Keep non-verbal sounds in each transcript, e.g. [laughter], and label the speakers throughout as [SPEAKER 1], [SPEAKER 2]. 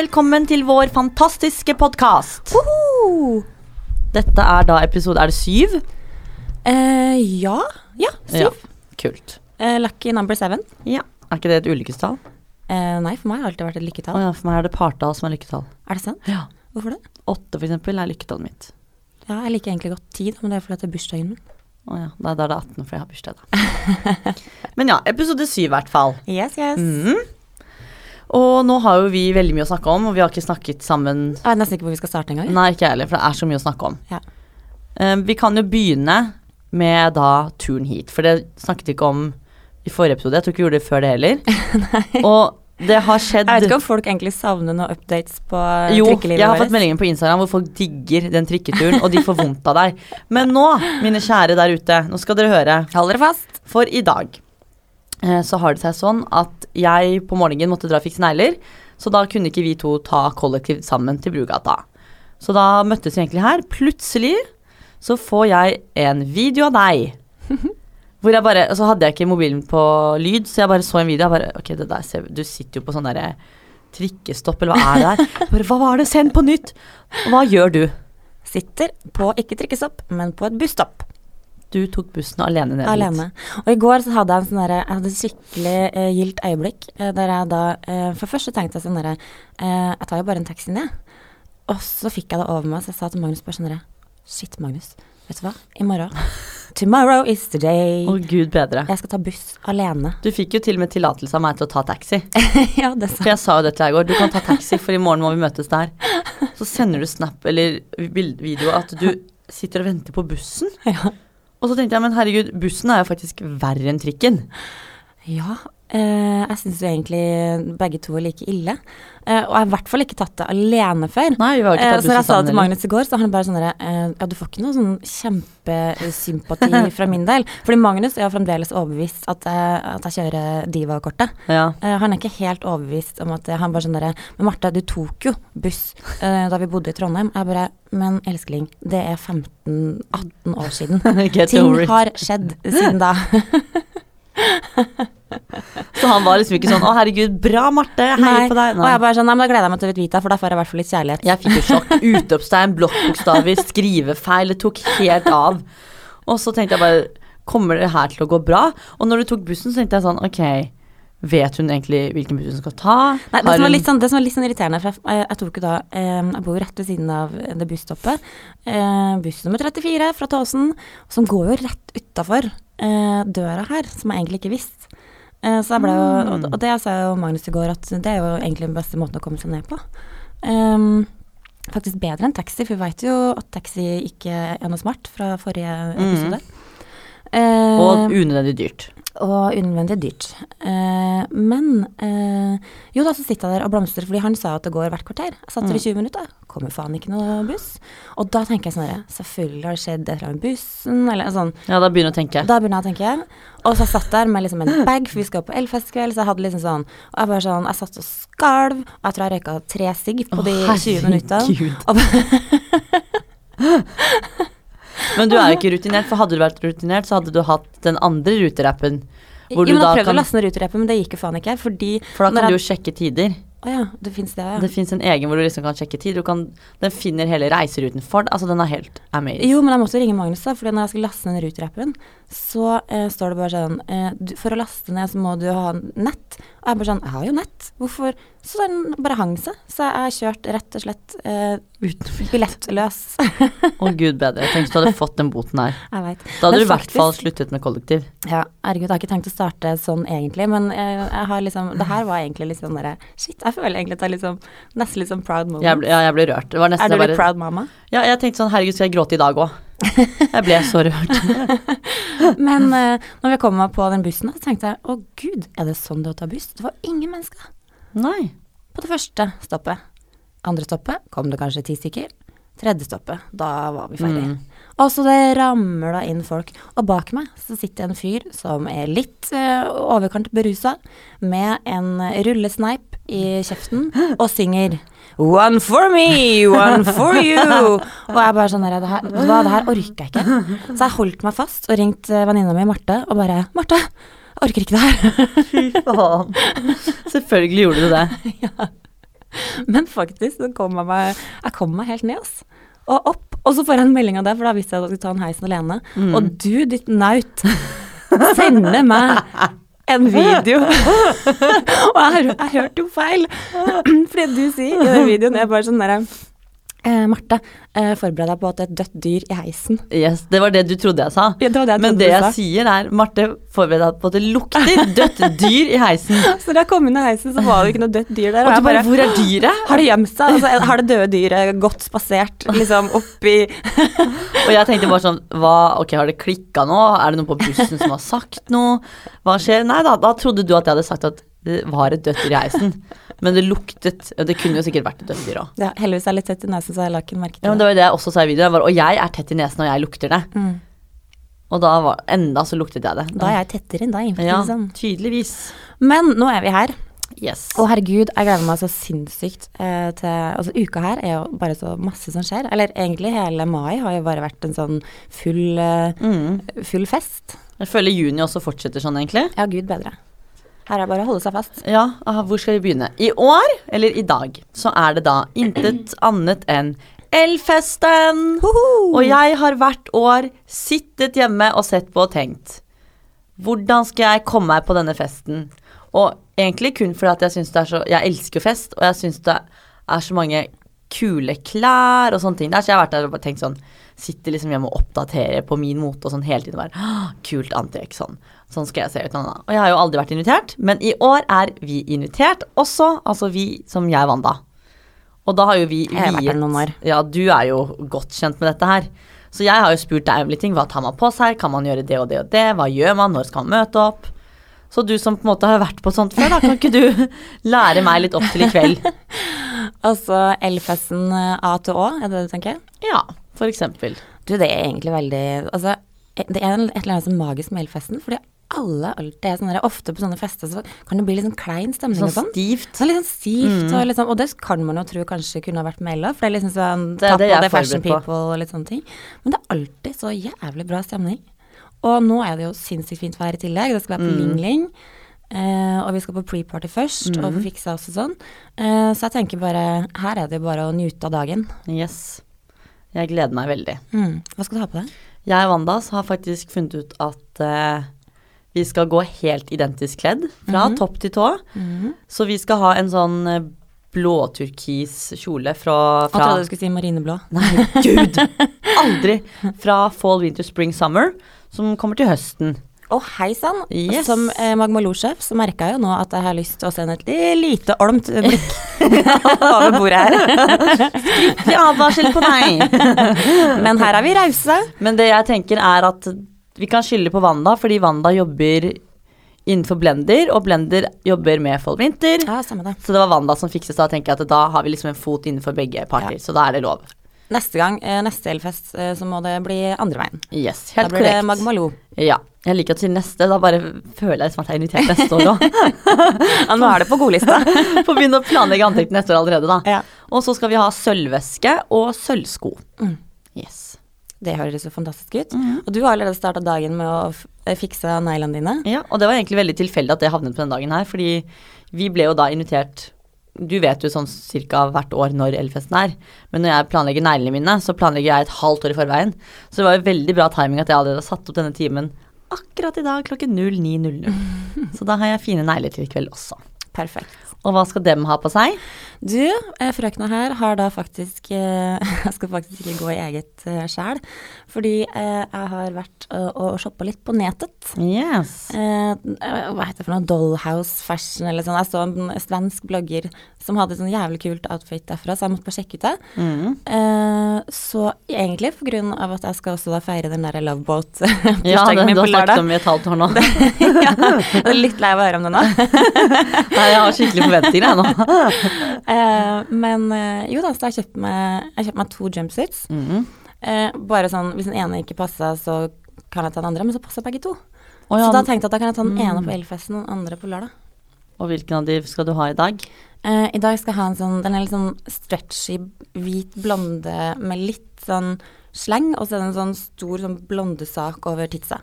[SPEAKER 1] velkommen til vår fantastiske podkast. Dette er da episode Er det syv?
[SPEAKER 2] Eh, ja. Ja, syv.
[SPEAKER 1] Ja, kult.
[SPEAKER 2] Eh, lucky number seven.
[SPEAKER 1] Ja. Er ikke det et ulykkestall?
[SPEAKER 2] Eh, nei, for meg har det alltid vært et
[SPEAKER 1] Å
[SPEAKER 2] lykketall.
[SPEAKER 1] ja, for meg er det partall som er lykketall.
[SPEAKER 2] Er det sant?
[SPEAKER 1] Ja.
[SPEAKER 2] Hvorfor det?
[SPEAKER 1] Åtte, for eksempel, er lykketallet mitt.
[SPEAKER 2] Ja, jeg liker egentlig godt tid, men det er fordi det er bursdagen min.
[SPEAKER 1] Å ja, da da er det 18, for jeg har bursdag, da. [laughs] Men ja, episode syv i hvert fall.
[SPEAKER 2] Yes, yes.
[SPEAKER 1] Mhm. Og nå har jo vi veldig mye å snakke om, og vi har ikke snakket sammen
[SPEAKER 2] Jeg er nesten ikke hvor vi skal starte engang.
[SPEAKER 1] Nei, ikke jeg heller, for det er så mye å snakke om.
[SPEAKER 2] Ja.
[SPEAKER 1] Um, vi kan jo begynne med da turen hit, for det snakket vi ikke om i forrige episode. Jeg tror ikke vi gjorde det før det heller. [laughs] Nei. Og det har skjedd
[SPEAKER 2] Jeg vet ikke om folk egentlig savner noen updates på
[SPEAKER 1] Jo,
[SPEAKER 2] trikkelivet
[SPEAKER 1] jeg har fått meldinger på Instagram hvor folk digger den trikketuren, og de får vondt av deg. Men nå, mine kjære der ute, nå skal dere høre.
[SPEAKER 2] Hold dere fast.
[SPEAKER 1] For i dag så har det seg sånn at jeg på morgenen måtte dra og fikse negler, så da kunne ikke vi to ta kollektivt sammen til Brugata. Så da møttes vi egentlig her. Plutselig så får jeg en video av deg. [laughs] Hvor jeg bare, Så hadde jeg ikke mobilen på lyd, så jeg bare så en video. Jeg bare, ok, det der ser, Du sitter jo på sånn derre trikkestopp, eller hva er det der? Bare, hva var det? Send på nytt! Hva gjør du?
[SPEAKER 2] Sitter på ikke trikkestopp, men på et busstopp.
[SPEAKER 1] Du tok bussen alene ned dit.
[SPEAKER 2] Alene. Og i går så hadde jeg en sånn Jeg hadde et skikkelig eh, gildt øyeblikk eh, der jeg da eh, For først så tenkte jeg sånn derre eh, Jeg tar jo bare en taxi ned. Og så fikk jeg det over meg, så jeg sa til Magnus bare sånn derre Shit, Magnus. Vet du hva? I morgen Tomorrow is the day.
[SPEAKER 1] Å, gud bedre.
[SPEAKER 2] Jeg skal ta buss alene.
[SPEAKER 1] Du fikk jo til og med tillatelse av meg til å ta taxi. [laughs]
[SPEAKER 2] ja, det sa
[SPEAKER 1] For jeg sa jo det til deg i går. Du kan ta taxi, for i morgen må vi møtes der. Så sender du snap eller video at du sitter og venter på bussen.
[SPEAKER 2] Ja.
[SPEAKER 1] Og så tenkte jeg, men herregud, bussen er jo faktisk verre enn trikken.
[SPEAKER 2] Ja, eh, jeg syns egentlig begge to er like ille. Eh, og jeg har i hvert fall ikke tatt det alene før.
[SPEAKER 1] Nei, vi har ikke
[SPEAKER 2] Eh,
[SPEAKER 1] tatt
[SPEAKER 2] så når jeg sa det til. Magnus i går, så han bare sånn derre eh, Ja, du får ikke noe sånn kjempesympati [laughs] fra min del. Fordi Magnus er jo fremdeles overbevist at, jeg- at jeg kjører Diva-kortet.
[SPEAKER 1] Ja.
[SPEAKER 2] Eh, han er ikke helt overbevist om at eh, Han bare sånn derre Men Marte, du tok jo buss eh, da vi bodde i Trondheim. Jeg bare Men elskling, det er 15-18 år siden. [laughs] Ting har skjedd siden da. [laughs] [laughs]
[SPEAKER 1] Så han var liksom ikke sånn 'Å, herregud, bra, Marte, hei heier på deg'.
[SPEAKER 2] Og jeg bare sånn Nei, men da gleder jeg meg til Vita, for da får jeg i hvert fall litt kjærlighet.
[SPEAKER 1] Jeg fikk jo sjokk. Utropstegn, blokkbokstaver, skrivefeil. Det tok helt av. Og så tenkte jeg bare Kommer det her til å gå bra? Og når du tok bussen, så tenkte jeg sånn Ok, vet hun egentlig hvilken buss hun skal ta?
[SPEAKER 2] Nei, det, som var litt sånn, det som var litt sånn irriterende, jeg, jeg tok jo da eh, Jeg bor jo rett ved siden av det busstoppet. Eh, buss nummer 34 fra Tåsen, som går jo rett utafor eh, døra her, som jeg egentlig ikke visste. Eh, så jeg ble jo, og, og det sa jo Magnus i går, at det er jo egentlig den beste måten å komme seg ned på. Um, faktisk bedre enn taxi, for vi veit jo at taxi ikke er noe smart fra forrige episode. Eh,
[SPEAKER 1] Og unødvendig dyrt.
[SPEAKER 2] Og unødvendig dyrt. Eh, men eh, jo da, så sitter jeg der og blomstrer, fordi han sa at det går hvert kvarter. Jeg satt der i 20 minutter, kommer faen ikke noe buss. Og da tenker jeg sånn selvfølgelig har det skjedd et eller annet med bussen, eller sånn.
[SPEAKER 1] Ja, da begynner jeg å tenke.
[SPEAKER 2] Da begynner jeg å tenke. Og så jeg satt der med liksom en bag, for vi skal på Elfestkveld, så jeg hadde liksom sånn Og jeg bare sånn, jeg satt og skalv, og jeg tror jeg røyka tre sigg på de 20 minuttene. [laughs] [laughs]
[SPEAKER 1] Men du er jo ikke rutinert, for hadde du vært rutinert, så hadde du hatt den andre ruterappen. Hvor
[SPEAKER 2] jo, men
[SPEAKER 1] da
[SPEAKER 2] prøvde å laste ned ruterappen, men det gikk jo faen ikke, fordi
[SPEAKER 1] for da kan du jo sjekke tider.
[SPEAKER 2] Å ja, det fins det, ja.
[SPEAKER 1] Det fins en egen hvor du liksom kan sjekke tid. Du kan, den finner hele reiseruten for deg. Altså, den er helt amazing.
[SPEAKER 2] Jo, men jeg måtte ringe Magnus, da, fordi når jeg skal laste ned Ruter-appen, så eh, står det bare sånn eh, du, For å laste ned så må du ha nett. Og jeg bare sånn Jeg har jo nett. Hvorfor? Så den bare hang seg. Så jeg har kjørt rett og slett eh, billettløs.
[SPEAKER 1] Å gud bedre. Tenk hvis du hadde fått den boten her. [laughs]
[SPEAKER 2] jeg vet.
[SPEAKER 1] Da hadde
[SPEAKER 2] Men
[SPEAKER 1] du i hvert fall sluttet med kollektiv.
[SPEAKER 2] Ja, herregud, jeg har ikke tenkt å starte sånn egentlig, men jeg, jeg har liksom Det her var egentlig litt sånn derre Shit, jeg føler egentlig at det er sånn Nesten litt sånn proud moment.
[SPEAKER 1] Jeg ble, ja, jeg ble rørt. Det var nesten
[SPEAKER 2] er du litt
[SPEAKER 1] bare,
[SPEAKER 2] proud mamma?
[SPEAKER 1] Ja, jeg tenkte sånn herregud, skal jeg gråte i dag òg? [laughs] Jeg ble så rørt. [laughs]
[SPEAKER 2] Men uh, når vi kom meg på den bussen, så tenkte jeg å gud, er det sånn det å ta buss? Det var ingen mennesker.
[SPEAKER 1] Nei.
[SPEAKER 2] På det første stoppet. Andre stoppet kom det kanskje ti stykker. Tredje stoppet, da var vi ferdige. Og så det ramla inn folk. Og bak meg så sitter en fyr som er litt uh, overkant berusa, med en rullesneip i kjeften, og synger One for me, one for you. Og jeg bare sånn her, det her, hva, det her orker jeg ikke. Så jeg holdt meg fast og ringte venninna mi Marte og bare Marte, jeg orker ikke det her. [laughs]
[SPEAKER 1] Fy faen. Selvfølgelig gjorde du det. [laughs]
[SPEAKER 2] Men faktisk, så kom jeg meg, jeg kom meg helt ned, ass. Og opp. Og så får jeg en melding av det, for da visste jeg at jeg skulle ta en heisen alene.
[SPEAKER 1] Mm.
[SPEAKER 2] Og du, ditt naut, sender meg en video. [laughs] og jeg, jeg hørte jo feil. [clears throat] Fordi du sier i den videoen, jeg bare sånn derre eh, Marte, eh, forbered deg på at det er et dødt dyr i heisen.
[SPEAKER 1] Yes, det var det du trodde jeg sa.
[SPEAKER 2] Ja, det var det jeg
[SPEAKER 1] Men det jeg
[SPEAKER 2] sa.
[SPEAKER 1] sier er, Marte, forbered deg på at det lukter dødt dyr i heisen. [laughs]
[SPEAKER 2] Så da jeg kom inn i heisen, så var det ikke noe dødt dyr der.
[SPEAKER 1] Og
[SPEAKER 2] jeg
[SPEAKER 1] du bare, hvor er dyret? [gasps]
[SPEAKER 2] Har det gjemt seg? Altså, har det døde dyret gått spasert liksom oppi [laughs]
[SPEAKER 1] Og jeg tenkte bare sånn, hva, ok, har det klikka nå? Er det noen på bussen som har sagt noe? Hva skjer? Nei da, da trodde du at jeg hadde sagt at det var et dødt dyr i heisen. Men det luktet, og det kunne jo sikkert vært et dødt dyr òg.
[SPEAKER 2] ja, Heldigvis er jeg litt tett i nesen, så jeg la ikke merke til det.
[SPEAKER 1] Ja, men det var jo det jeg også sa i videoen. Var, og jeg er tett i nesen, og jeg lukter det.
[SPEAKER 2] Mm.
[SPEAKER 1] Og da var, enda så luktet jeg det.
[SPEAKER 2] Da er jeg tettere enn deg.
[SPEAKER 1] Ja,
[SPEAKER 2] sånn.
[SPEAKER 1] tydeligvis.
[SPEAKER 2] Men nå er vi her.
[SPEAKER 1] Yes.
[SPEAKER 2] Å herregud, jeg gleder meg så sinnssykt eh, til Altså uka her er jo bare så masse som skjer. Eller egentlig hele mai har jo bare vært en sånn full, eh,
[SPEAKER 1] Mm.
[SPEAKER 2] full fest.
[SPEAKER 1] Jeg føler juni også fortsetter sånn, egentlig.
[SPEAKER 2] Ja, gud bedre. Her er det bare å holde seg fast.
[SPEAKER 1] Ja, aha, hvor skal vi begynne? I år, eller i dag, så er det da intet annet enn Elfesten! Og jeg har hvert år sittet hjemme og sett på og tenkt Hvordan skal jeg komme meg på denne festen? Og egentlig kun fordi jeg syns det er så Jeg elsker fest, og jeg syns det er så mange kule klær og sånne ting. Der, så jeg har vært der og tenkt sånn Sitter liksom hjemme og oppdaterer på min mote og sånn hele tiden. Bare, kult antrekk, sånn. Sånn skal jeg se ut. Anna. Og jeg har jo aldri vært invitert, men i år er vi invitert også. Altså vi som jeg, Wanda. Og da har jo vi
[SPEAKER 2] Jeg har vært der noen år.
[SPEAKER 1] Ja, du er jo godt kjent med dette her. Så jeg har jo spurt deg om litt ting. Hva tar man på seg? Kan man gjøre det og det og det? Hva gjør man? Når skal man møte opp? Så du som på en måte har vært på sånt før, da kan ikke du [laughs] lære meg litt opp til i kveld? [laughs]
[SPEAKER 2] Altså Elfesten eh, A til Å, er det det du tenker?
[SPEAKER 1] Ja, for eksempel.
[SPEAKER 2] Du, det er egentlig veldig Altså, det er et eller annet som magisk med Elfesten, fordi alle alltid er sånn der Ofte på sånne fester så kan det bli litt sånn klein stemning
[SPEAKER 1] Sånn
[SPEAKER 2] og sånn.
[SPEAKER 1] stivt.
[SPEAKER 2] Sånn litt sånn stivt, og, liksom, og det kan man jo tro kanskje kunne ha vært med Ella, for det er liksom sånn
[SPEAKER 1] Det er det jeg
[SPEAKER 2] fashion people og litt sånne ting. Men det er alltid så jævlig bra stemning. Og nå er det jo sinnssykt fint vær i tillegg. Det skal være på
[SPEAKER 1] Mm.
[SPEAKER 2] Ling Ling. Eh, og vi skal på pre-party først, og
[SPEAKER 1] Mm.
[SPEAKER 2] få fiksa oss og sånn. Uh, så jeg tenker bare Her er det jo bare å nyte av dagen.
[SPEAKER 1] Yes. Jeg gleder meg veldig.
[SPEAKER 2] Mm. Hva skal du ha på deg?
[SPEAKER 1] Jeg og Wandas har faktisk funnet ut at eh, vi skal gå helt identisk kledd, fra
[SPEAKER 2] Mhm.
[SPEAKER 1] topp til tå.
[SPEAKER 2] Mm.
[SPEAKER 1] Så vi skal ha en sånn eh, blåturkis kjole fra,
[SPEAKER 2] Jeg trodde du skulle si marineblå. [laughs]
[SPEAKER 1] Nei, gud! Aldri! Fra fall, winter, spring, summer, som kommer til høsten.
[SPEAKER 2] Å, hei sann.
[SPEAKER 1] Yes.
[SPEAKER 2] Som eh, Magma Lo-sjef så merka jeg jo nå at jeg har lyst til å sende et lite olmt blikk [laughs] over bordet her.
[SPEAKER 1] Skriftlig advarsel på deg! [laughs]
[SPEAKER 2] Men her er vi rause.
[SPEAKER 1] Men det jeg tenker er at vi kan skylde på Wanda, fordi Wanda jobber innenfor Blender, og Blender jobber med fall, winter.
[SPEAKER 2] Ja, samme det.
[SPEAKER 1] Så det var Wanda som fikset, så da tenker jeg at da har vi liksom en fot innenfor begge parter, så da er det lov.
[SPEAKER 2] Neste gang, eh, neste Elfest, eh, så må det bli andre veien.
[SPEAKER 1] Yes, helt korrekt.
[SPEAKER 2] Da blir det
[SPEAKER 1] korrekt.
[SPEAKER 2] Magma Lo.
[SPEAKER 1] Ja. Jeg liker å til neste, da bare føler jeg som at jeg er invitert neste år òg. [laughs]
[SPEAKER 2] Ja, nå er det på godlista. [laughs]
[SPEAKER 1] Får begynne å planlegge antrekk neste år allerede, da.
[SPEAKER 2] Ja.
[SPEAKER 1] Og så skal vi ha sølvveske og sølvsko.
[SPEAKER 2] Mm.
[SPEAKER 1] Yes.
[SPEAKER 2] Det høres jo fantastisk ut.
[SPEAKER 1] Mhm.
[SPEAKER 2] Og du har allerede starta dagen med å eh, fikse neglene dine.
[SPEAKER 1] Ja, og det var egentlig veldig tilfeldig at det havnet på den dagen her, fordi vi ble jo da invitert Du vet jo sånn cirka hvert år når Elfesten er, men når jeg planlegger neglene mine, så planlegger jeg et halvt år i forveien. Så det var jo veldig bra timing at jeg allerede har satt opp denne timen akkurat i dag klokken 09.00. [laughs] Så da har jeg fine negler til i kveld også.
[SPEAKER 2] Perfekt.
[SPEAKER 1] Og hva skal dem ha på seg?
[SPEAKER 2] Du, eh, frøkna her har da faktisk eh, [laughs] Jeg skal faktisk ikke gå i eget eh, sjel, fordi jeg har vært og shoppa litt på nettet.
[SPEAKER 1] Yes.
[SPEAKER 2] Hva heter det for noe? Dollhouse Fashion eller sånn. Jeg så en svensk blogger som hadde sånn jævlig kult outfit derfra, så jeg måtte bare sjekke ut det.
[SPEAKER 1] Mm.
[SPEAKER 2] Så egentlig på grunn av at jeg skal også da feire den derre [laughs]
[SPEAKER 1] Ja,
[SPEAKER 2] loveboat-bursdagen
[SPEAKER 1] ja,
[SPEAKER 2] min på
[SPEAKER 1] har snakket
[SPEAKER 2] lørdag.
[SPEAKER 1] om i et halvt år nå. [laughs]
[SPEAKER 2] ja, jeg er litt lei av å høre om det nå.
[SPEAKER 1] Nei, jeg har skikkelig forventninger jeg nå. [laughs]
[SPEAKER 2] Eh, men eh, jo da, så jeg kjøpte meg, jeg kjøpt meg to jumpsuits.
[SPEAKER 1] Mm.
[SPEAKER 2] Eh, bare sånn, hvis den ene ikke passa, så kan jeg ta den andre, men så passer begge to.
[SPEAKER 1] Oh, ja,
[SPEAKER 2] Så da tenkte jeg at da kan jeg ta den
[SPEAKER 1] Mm.
[SPEAKER 2] ene på Elfesten og den andre på lørdag.
[SPEAKER 1] Og hvilken av de skal du ha i dag?
[SPEAKER 2] Eh, I dag skal jeg ha en sånn, den er litt sånn stretchy, hvit blonde med litt sånn sleng, og så er det en sånn stor sånn blondesak over titsa.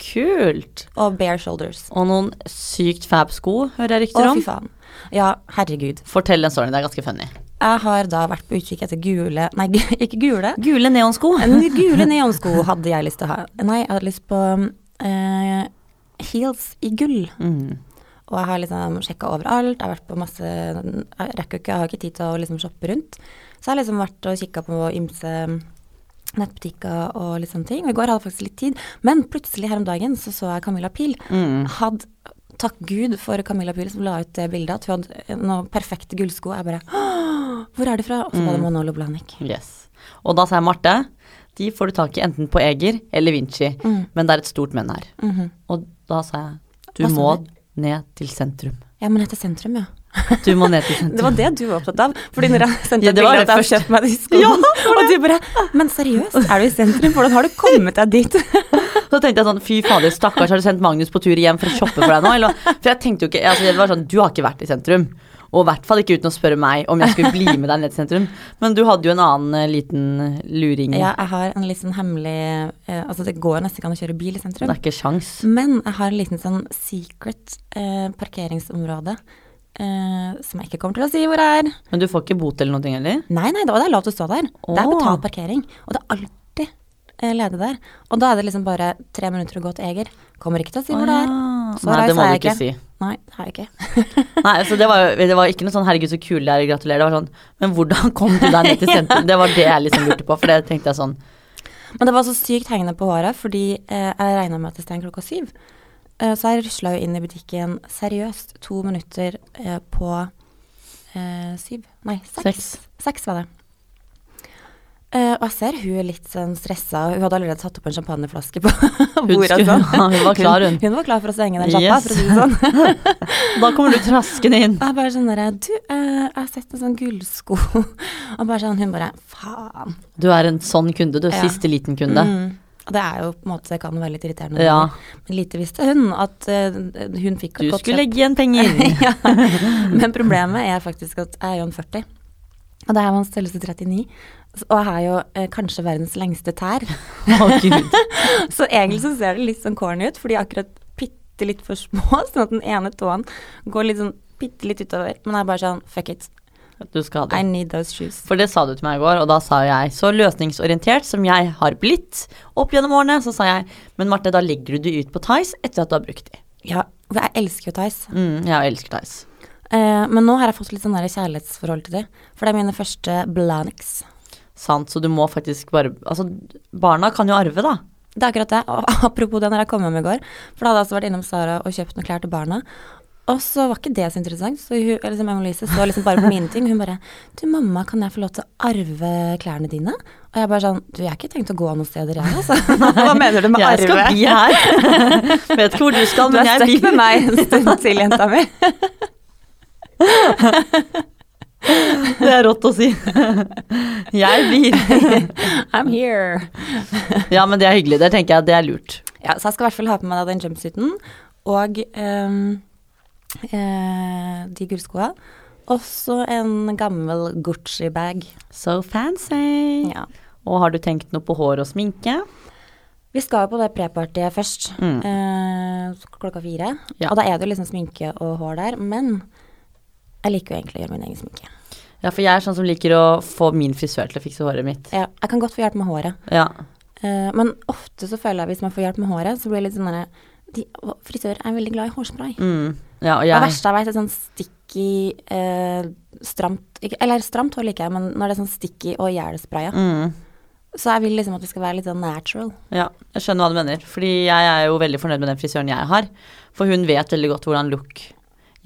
[SPEAKER 1] Kult.
[SPEAKER 2] Og bare shoulders.
[SPEAKER 1] Og noen sykt fab sko, hører jeg
[SPEAKER 2] Å,
[SPEAKER 1] rykter om.
[SPEAKER 2] fy faen. Ja, herregud.
[SPEAKER 1] Fortell den storyen, det er ganske funny.
[SPEAKER 2] Jeg har da vært på utkikk etter gule Nei, [laughs] ikke gule.
[SPEAKER 1] Gule neonsko.
[SPEAKER 2] Gule neonsko hadde jeg lyst til å ha. Nei, jeg hadde lyst på eh, heels i gull.
[SPEAKER 1] Mm.
[SPEAKER 2] Og jeg har liksom sjekka overalt. Jeg har vært på masse Jeg rekker ikke, jeg har ikke tid til å liksom shoppe rundt. Så jeg har liksom vært og kikka på ymse nettbutikker og litt sånne ting. Og i går hadde jeg faktisk litt tid. Men plutselig her om dagen så så jeg Camilla Pil.
[SPEAKER 1] Mm.
[SPEAKER 2] Hadde Takk Gud for Camilla Pil som la ut det bildet, at hun hadde noen perfekte gullsko. Jeg bare Hvor er de fra? Og så var det Monolo Blahnik.
[SPEAKER 1] Yes. Og da sa jeg Marte, de får du tak i enten på Eger eller Vinci,
[SPEAKER 2] Mm.
[SPEAKER 1] men det er et stort menn her.
[SPEAKER 2] Mhm.
[SPEAKER 1] Og da sa jeg, du må ned til sentrum.
[SPEAKER 2] Ja, men til sentrum, ja.
[SPEAKER 1] Du må ned til
[SPEAKER 2] Det var det du var opptatt av. Fordi når jeg sendte
[SPEAKER 1] Ja,
[SPEAKER 2] et
[SPEAKER 1] det var
[SPEAKER 2] bilde jeg har kjøpt meg de skoene, og du bare Men seriøst, er du i sentrum? Hvordan har du kommet deg dit? [laughs]
[SPEAKER 1] Så tenkte jeg sånn, fy fader, stakkars, har du sendt Magnus på tur hjem for å shoppe for deg nå? Eller, for jeg tenkte jo ikke, altså det var sånn, du har ikke vært i sentrum. Og i hvert fall ikke uten å spørre meg om jeg skulle bli med deg ned til sentrum. Men du hadde jo en annen eh, liten luring.
[SPEAKER 2] Ja, jeg har en litt sånn hemmelig eh, Altså, det går nesten ikke an å kjøre bil i sentrum.
[SPEAKER 1] Det er ikke sjans.
[SPEAKER 2] Men jeg har en liten sånn secret eh, parkeringsområde eh, som jeg ikke kommer til å si hvor det er.
[SPEAKER 1] Men du får ikke bot eller noe heller?
[SPEAKER 2] Nei, nei, da det lov til å stå der. Det er betalt parkering. Og det er alltid eh, ledig der. Og da er det liksom bare tre minutter å gå til Eger. Kommer ikke til å si hvor det er. Så
[SPEAKER 1] Nei, det må du ikke
[SPEAKER 2] ikke.
[SPEAKER 1] si.
[SPEAKER 2] Nei, det har jeg ikke. [laughs]
[SPEAKER 1] Nei, så det var, det var ikke noe sånn 'herregud, så kul det er, gratulerer'. Det var sånn 'men hvordan kom du deg ned til [laughs] sentrum'? Det var det jeg liksom lurte på, for det tenkte jeg sånn
[SPEAKER 2] Men det var så sykt hengende på håret, fordi uh, jeg regna med at det stengte klokka syv. Eh, så jeg rusla jo inn i butikken seriøst to minutter eh, på eh, syv. Nei, seks.
[SPEAKER 1] Seks.
[SPEAKER 2] Var det. Og jeg ser hun er litt sånn stressa. Hun hadde allerede satt opp en champagneflaske på [laughs] bordet.
[SPEAKER 1] Hun,
[SPEAKER 2] sånn. [laughs]
[SPEAKER 1] hun var klar, hun.
[SPEAKER 2] Hun var klar for å stenge den sjappa,
[SPEAKER 1] Yes.
[SPEAKER 2] for å si det sånn. [laughs]
[SPEAKER 1] Da kommer du traskende inn.
[SPEAKER 2] Jeg bare sånn derre Du, jeg har sett en sånn gullsko. og bare sånn, hun bare Faen.
[SPEAKER 1] Du er en sånn kunde, du.
[SPEAKER 2] Ja.
[SPEAKER 1] Siste liten kunde.
[SPEAKER 2] Mm. Det er jo på en måte, det kan være litt irriterende.
[SPEAKER 1] Ja.
[SPEAKER 2] Men lite visste hun at uh, hun fikk
[SPEAKER 1] Du skulle legge igjen penger. [laughs]
[SPEAKER 2] ja. Men problemet er faktisk at jeg er jo en 40. Og det er en størrelse 39. Og jeg har jo eh, kanskje verdens lengste tær.
[SPEAKER 1] Oh, gud. [laughs]
[SPEAKER 2] Så egentlig så ser det litt sånn corny ut, fordi jeg er akkurat bitte litt for små, [laughs] sånn at den ene tåen går litt sånn bitte litt utover. Men jeg er bare sånn fuck it,
[SPEAKER 1] Du skal ha
[SPEAKER 2] I need those shoes.
[SPEAKER 1] For det sa du til meg i går, og da sa jeg så løsningsorientert som jeg har blitt opp gjennom årene, så sa jeg men Marte, da legger du de ut på Tice etter at du har brukt de.
[SPEAKER 2] Ja, for jeg elsker jo Tice.
[SPEAKER 1] Mm, jeg elsker Tice.
[SPEAKER 2] Uh, men nå har jeg fått litt sånn kjærlighetsforhold til det. For det er mine første Blanix.
[SPEAKER 1] Sant, så du må faktisk bare Altså, barna kan jo arve, da.
[SPEAKER 2] Det er akkurat det. Og apropos det når jeg kom hjem i går. For da hadde jeg altså vært innom Sara og kjøpt noen klær til barna. Og så var ikke det så interessant. Så hun, liksom Emma-Lise så liksom bare på mine ting. Hun bare 'Du, mamma, kan jeg få lov til å arve klærne dine?' Og jeg bare sånn 'Du, jeg har ikke tenkt å gå noen steder, jeg, altså'. [laughs] Hva mener du med
[SPEAKER 1] Jeg skal bli her. Vet ikke hvor du skal,
[SPEAKER 2] Du
[SPEAKER 1] men jeg blir
[SPEAKER 2] med meg en stund til, jenta mi. [laughs]
[SPEAKER 1] Det er rått å si. [laughs] Jeg blir.
[SPEAKER 2] I'm here.
[SPEAKER 1] Ja, men det er hyggelig. Det tenker jeg at det er lurt.
[SPEAKER 2] Ja, så jeg skal i hvert fall ha på meg den jumpsuiten og eh, de gullskoa. Også en gammel Gucci-bag.
[SPEAKER 1] So fancy.
[SPEAKER 2] Ja.
[SPEAKER 1] Og har du tenkt noe på hår og sminke?
[SPEAKER 2] Vi skal jo på det prepartyet først,
[SPEAKER 1] Mm.
[SPEAKER 2] eh, klokka fire.
[SPEAKER 1] Ja.
[SPEAKER 2] Og da er det jo liksom sminke og hår der, men jeg liker jo egentlig å gjøre min egen sminke.
[SPEAKER 1] Ja, for jeg er sånn som liker å få min frisør til å fikse håret mitt.
[SPEAKER 2] Ja, jeg kan godt få hjelp med håret,
[SPEAKER 1] Ja.
[SPEAKER 2] eh, men ofte så føler jeg at hvis man får hjelp med håret, så blir det litt sånn derre de, Frisører er veldig glad i hårspray.
[SPEAKER 1] Mm. ja og
[SPEAKER 2] Det verste jeg vet, er sånn sticky, eh, stramt Eller stramt hår liker jeg, men når det er sånn sticky og gjælspraya.
[SPEAKER 1] mm.
[SPEAKER 2] Så jeg vil liksom at det skal være litt sånn natural.
[SPEAKER 1] Ja, jeg skjønner hva du mener. Fordi jeg er jo veldig fornøyd med den frisøren jeg har. For hun vet veldig godt hvordan look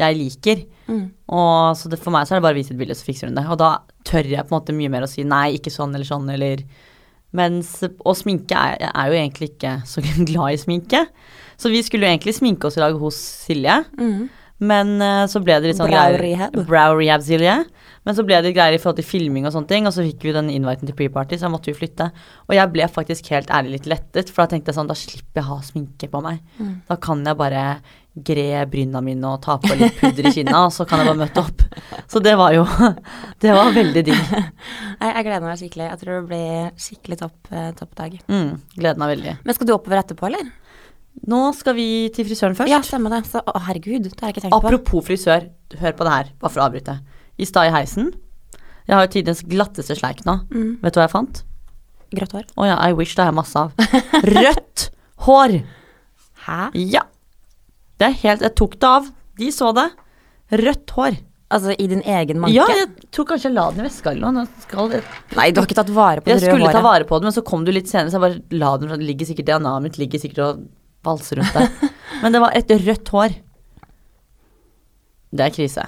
[SPEAKER 1] jeg liker.
[SPEAKER 2] Mm.
[SPEAKER 1] Og så det, for meg så er det bare å vise et bilde, så fikser hun det. Og da tør jeg på en måte mye mer å si nei, ikke sånn eller sånn, eller Mens Og sminke er, jeg er jo egentlig ikke så [laughs] glad i sminke. Så vi skulle jo egentlig sminke oss i dag hos Silje.
[SPEAKER 2] Mm.
[SPEAKER 1] Men uh, så ble det litt sånn
[SPEAKER 2] Brow rehab.
[SPEAKER 1] Brow rehab, Silje. Men så ble det greier i forhold til filming og sånne ting, og så fikk vi den inviten til pre-party, så da måtte vi flytte. Og jeg ble faktisk helt ærlig litt lettet, for da tenkte jeg sånn, da slipper jeg ha sminke på meg.
[SPEAKER 2] Mm.
[SPEAKER 1] Da kan jeg bare gre bryna mine og ta på litt pudder i kinna, og så kan jeg bare møte opp. Så det var jo [laughs] Det var veldig digg. [laughs]
[SPEAKER 2] Jeg, jeg gleder meg skikkelig. Jeg tror det blir skikkelig topp, eh, topp dag.
[SPEAKER 1] Mm, gleder meg veldig.
[SPEAKER 2] Men skal du oppover etterpå, eller?
[SPEAKER 1] Nå skal vi til frisøren først.
[SPEAKER 2] Ja, stemmer det. Så, å, herregud, det har jeg ikke tenkt på.
[SPEAKER 1] Apropos frisør, hør på det her, bare for å avbryte. I stad i heisen Jeg har jo tidens glatteste sleik nå.
[SPEAKER 2] Mm.
[SPEAKER 1] Vet du hva jeg fant?
[SPEAKER 2] Grått hår.
[SPEAKER 1] Å ja, I wish det har jeg masse av. [laughs] Rødt hår!
[SPEAKER 2] Hæ?
[SPEAKER 1] Ja. Det er helt Jeg tok det av. De så det. Rødt hår.
[SPEAKER 2] Altså i din egen manke?
[SPEAKER 1] Ja, jeg tror kanskje jeg la den i veska eller noe. Skal
[SPEAKER 2] Nei, du har ikke tatt vare på det
[SPEAKER 1] Jeg
[SPEAKER 2] røde
[SPEAKER 1] skulle ta vare på det, men så kom du litt senere, så jeg bare la den. Det ligger sikkert DNA-et mitt ligger sikkert og valser rundt det. [laughs] Men det var et rødt hår. Det er krise.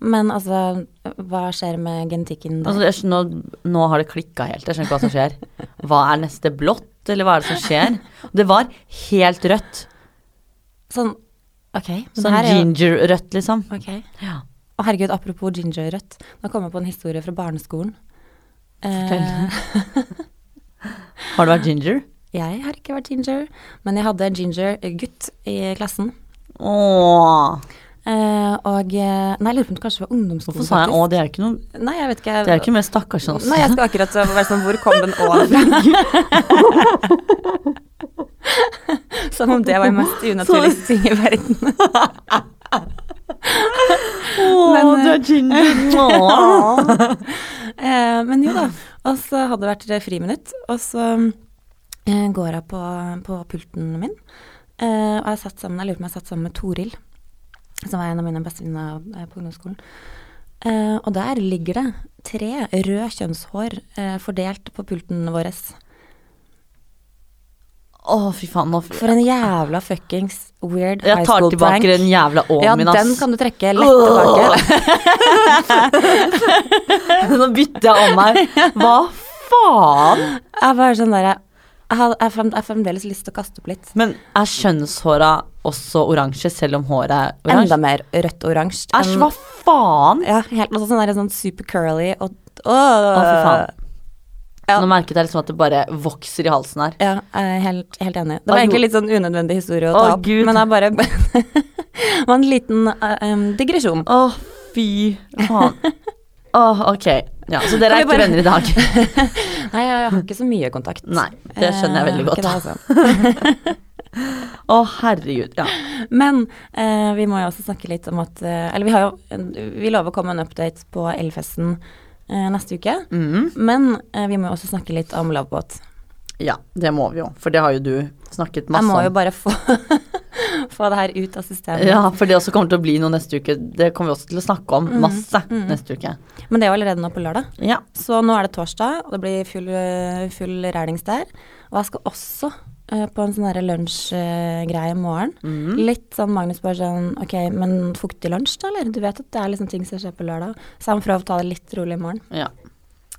[SPEAKER 2] Men altså, hva skjer med genetikken der?
[SPEAKER 1] Altså, nå, nå har det klikka helt. Jeg skjønner ikke hva som skjer. [laughs] Hva er neste blått, eller hva er det som skjer? Det var helt rødt.
[SPEAKER 2] sånn, ok. Men
[SPEAKER 1] Sånn
[SPEAKER 2] er
[SPEAKER 1] ginger-rødt, liksom.
[SPEAKER 2] ok.
[SPEAKER 1] Ja.
[SPEAKER 2] Å herregud, apropos ginger-rødt. Nå kommer jeg på en historie fra barneskolen. Eh, [laughs]
[SPEAKER 1] Har du vært ginger?
[SPEAKER 2] Jeg har ikke vært ginger, men jeg hadde en ginger-gutt i klassen.
[SPEAKER 1] Åh.
[SPEAKER 2] Uh, og eh, Nei, jeg lurer på om det kanskje var ungdomsskolen.
[SPEAKER 1] Hvorfor sa jeg å? Det er jo ikke noe
[SPEAKER 2] Nei, jeg vet ikke.
[SPEAKER 1] Det er jo ikke mer stakkars enn oss.
[SPEAKER 2] Nei, jeg skal akkurat være sånn [laughs] Hvor kom den å fra? [laughs] Som om det var den mest unaturlige ting i verden.
[SPEAKER 1] Åh,
[SPEAKER 2] oh,
[SPEAKER 1] du er ginger. nå. [laughs]
[SPEAKER 2] Eh, men jo da. Og så hadde det vært friminutt, og så går jeg på, på pulten min. Eh, og jeg satt sammen, jeg lurer på om jeg satt sammen med Toril, som var en av mine bestevenninner eh, på ungdomsskolen. Eh, og der ligger det tre røde kjønnshår eh, fordelt på pulten vår.
[SPEAKER 1] Å, fy faen.
[SPEAKER 2] For en jævla fuckings weird high
[SPEAKER 1] Jeg tar tilbake den jævla åen
[SPEAKER 2] Ja,
[SPEAKER 1] min, ass.
[SPEAKER 2] Ja, den kan du trekke lett tilbake. [laughs] [laughs]
[SPEAKER 1] Nå bytter jeg om her. Hva faen?
[SPEAKER 2] Jeg bare sånn der, jeg har, fremdeles lyst til å kaste opp litt.
[SPEAKER 1] Men er kjønnshåra også oransje, selv om håret er oransje?
[SPEAKER 2] Enda mer rødt og oransje.
[SPEAKER 1] Æsj, hva faen?
[SPEAKER 2] Ja, helt noe sånn, der, sånn super curly og Åh,
[SPEAKER 1] Å, fy faen.
[SPEAKER 2] Ja.
[SPEAKER 1] Nå merket jeg liksom at det bare vokser i halsen her.
[SPEAKER 2] Ja, jeg er helt, helt enig. Det
[SPEAKER 1] Å,
[SPEAKER 2] var egentlig litt sånn unødvendig historie å
[SPEAKER 1] Å,
[SPEAKER 2] ta opp,
[SPEAKER 1] Gud.
[SPEAKER 2] men jeg bare [laughs] Det var en liten uh, um, digresjon.
[SPEAKER 1] Å, fy faen. Å, ok. Ja, så dere er ikke
[SPEAKER 2] bare-
[SPEAKER 1] venner i dag? [laughs]
[SPEAKER 2] Nei, jeg har ikke så mye kontakt.
[SPEAKER 1] Nei, det skjønner jeg veldig
[SPEAKER 2] Eh,
[SPEAKER 1] godt.
[SPEAKER 2] altså. [laughs]
[SPEAKER 1] Å, herregud. Ja.
[SPEAKER 2] Men eh, vi må jo også snakke litt om at eh, Eller vi har jo Vi lover å komme en update på Elfesten eh, neste uke.
[SPEAKER 1] Mm.
[SPEAKER 2] Men eh, vi må jo også snakke litt om Lovebåt.
[SPEAKER 1] ja, det må vi jo. For det har jo du snakket masse om.
[SPEAKER 2] Jeg må jo bare få, [laughs] få det her ut av systemet.
[SPEAKER 1] Ja, for det også kommer til å bli noe neste uke. Det kommer vi også til å snakke om
[SPEAKER 2] Mm,
[SPEAKER 1] masse
[SPEAKER 2] mm.
[SPEAKER 1] neste uke.
[SPEAKER 2] Men det er jo allerede nå på lørdag.
[SPEAKER 1] Ja.
[SPEAKER 2] Så nå er det torsdag, og det blir full, full rælings der. Og jeg skal også eh, på en sånn lunsjgreie i morgen.
[SPEAKER 1] Mm.
[SPEAKER 2] Litt sånn Magnus bare sånn Ok, men fuktig lunsj, da, eller? Du vet at det er liksom ting som skjer på lørdag. Så jeg må prøve å ta det litt rolig i morgen.
[SPEAKER 1] ja.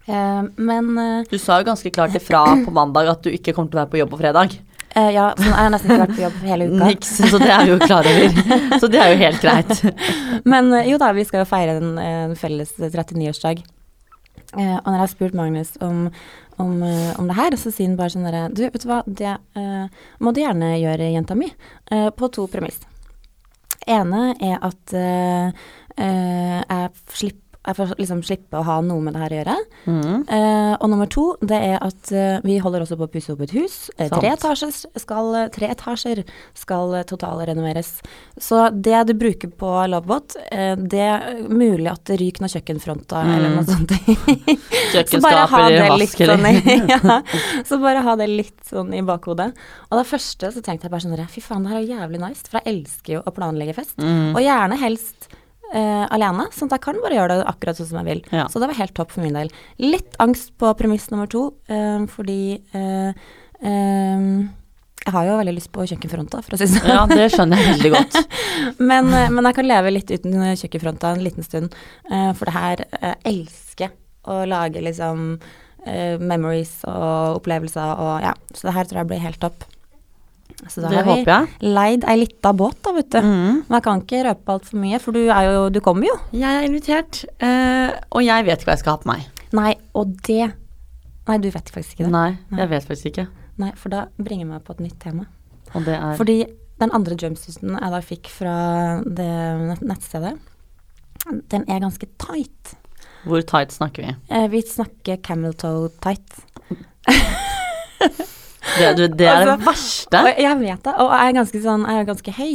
[SPEAKER 2] Eh, men eh,
[SPEAKER 1] Du sa jo ganske klart ifra på mandag at du ikke kommer til å være på jobb på fredag.
[SPEAKER 2] Eh, ja, så jeg har nesten ikke vært på jobb hele uka.
[SPEAKER 1] Niks, så det er vi jo klar over. [laughs] Så det er jo helt greit.
[SPEAKER 2] Men eh, jo da, vi skal jo feire en, en felles 39-årsdag. Uh, og når jeg har spurt Magnus om, om, eh, om det her, så sier han bare sånn derre Du, vet du hva, det uh, må du gjerne gjøre, jenta mi. eh, på to premiss. ene er at eh, eh, jeg, slipp, jeg får liksom slippe å ha noe med det her å gjøre.
[SPEAKER 1] Mm.
[SPEAKER 2] Eh, og nummer to, det er at eh, vi holder også på å pusse opp et hus. Eh, tre, etasjer skal, tre etasjer skal eh, totalrenoveres. Så det du bruker på Lovebot, eh, det er mulig at det ryker noen kjøkkenfronter eller
[SPEAKER 1] Mm.
[SPEAKER 2] noe sånt. [laughs] [laughs] Så bare ha det litt sånn i, [laughs] ja, Så bare ha det litt sånn i bakhodet. Og det første så tenkte jeg bare sånn Fy faen, det her er jævlig nice, for jeg elsker jo å planlegge fest.
[SPEAKER 1] Mm.
[SPEAKER 2] Og gjerne helst eh, alene, sånn at jeg kan bare gjøre det akkurat sånn som jeg vil.
[SPEAKER 1] Ja.
[SPEAKER 2] Så det var helt topp for min del. Litt angst på premiss nummer to, eh, fordi eh, eh, jeg har jo veldig lyst på kjøkkenfronta, for å si det sånn.
[SPEAKER 1] Ja, det skjønner jeg veldig godt. [laughs]
[SPEAKER 2] Men, eh, men jeg kan leve litt uten kjøkkenfronta en liten stund. eh, For det her jeg elsker å lage liksom memories og opplevelser og ja. Så det her tror jeg blir helt topp. Så da
[SPEAKER 1] Det
[SPEAKER 2] har vi
[SPEAKER 1] jeg.
[SPEAKER 2] leid ei lita båt, da, vet du.
[SPEAKER 1] Mm.
[SPEAKER 2] Men jeg kan ikke røpe altfor mye, for du jo Du kommer jo.
[SPEAKER 1] Jeg er invitert, uh, og jeg vet ikke hva jeg skal ha på meg.
[SPEAKER 2] Nei, og det Nei, du vet faktisk ikke det.
[SPEAKER 1] Nei,
[SPEAKER 2] Nei.
[SPEAKER 1] jeg vet faktisk ikke.
[SPEAKER 2] Nei, for da bringer vi meg på et nytt tema.
[SPEAKER 1] Og det er
[SPEAKER 2] Fordi den andre jumpsuiten jeg da fikk fra det nettstedet, den er ganske tight.
[SPEAKER 1] Hvor tight snakker vi?
[SPEAKER 2] Eh, vi snakker camel toe tight. [laughs]
[SPEAKER 1] Det, det, det er det
[SPEAKER 2] Altså,
[SPEAKER 1] verste.
[SPEAKER 2] Og jeg vet det, og jeg er ganske sånn, jeg er ganske høy.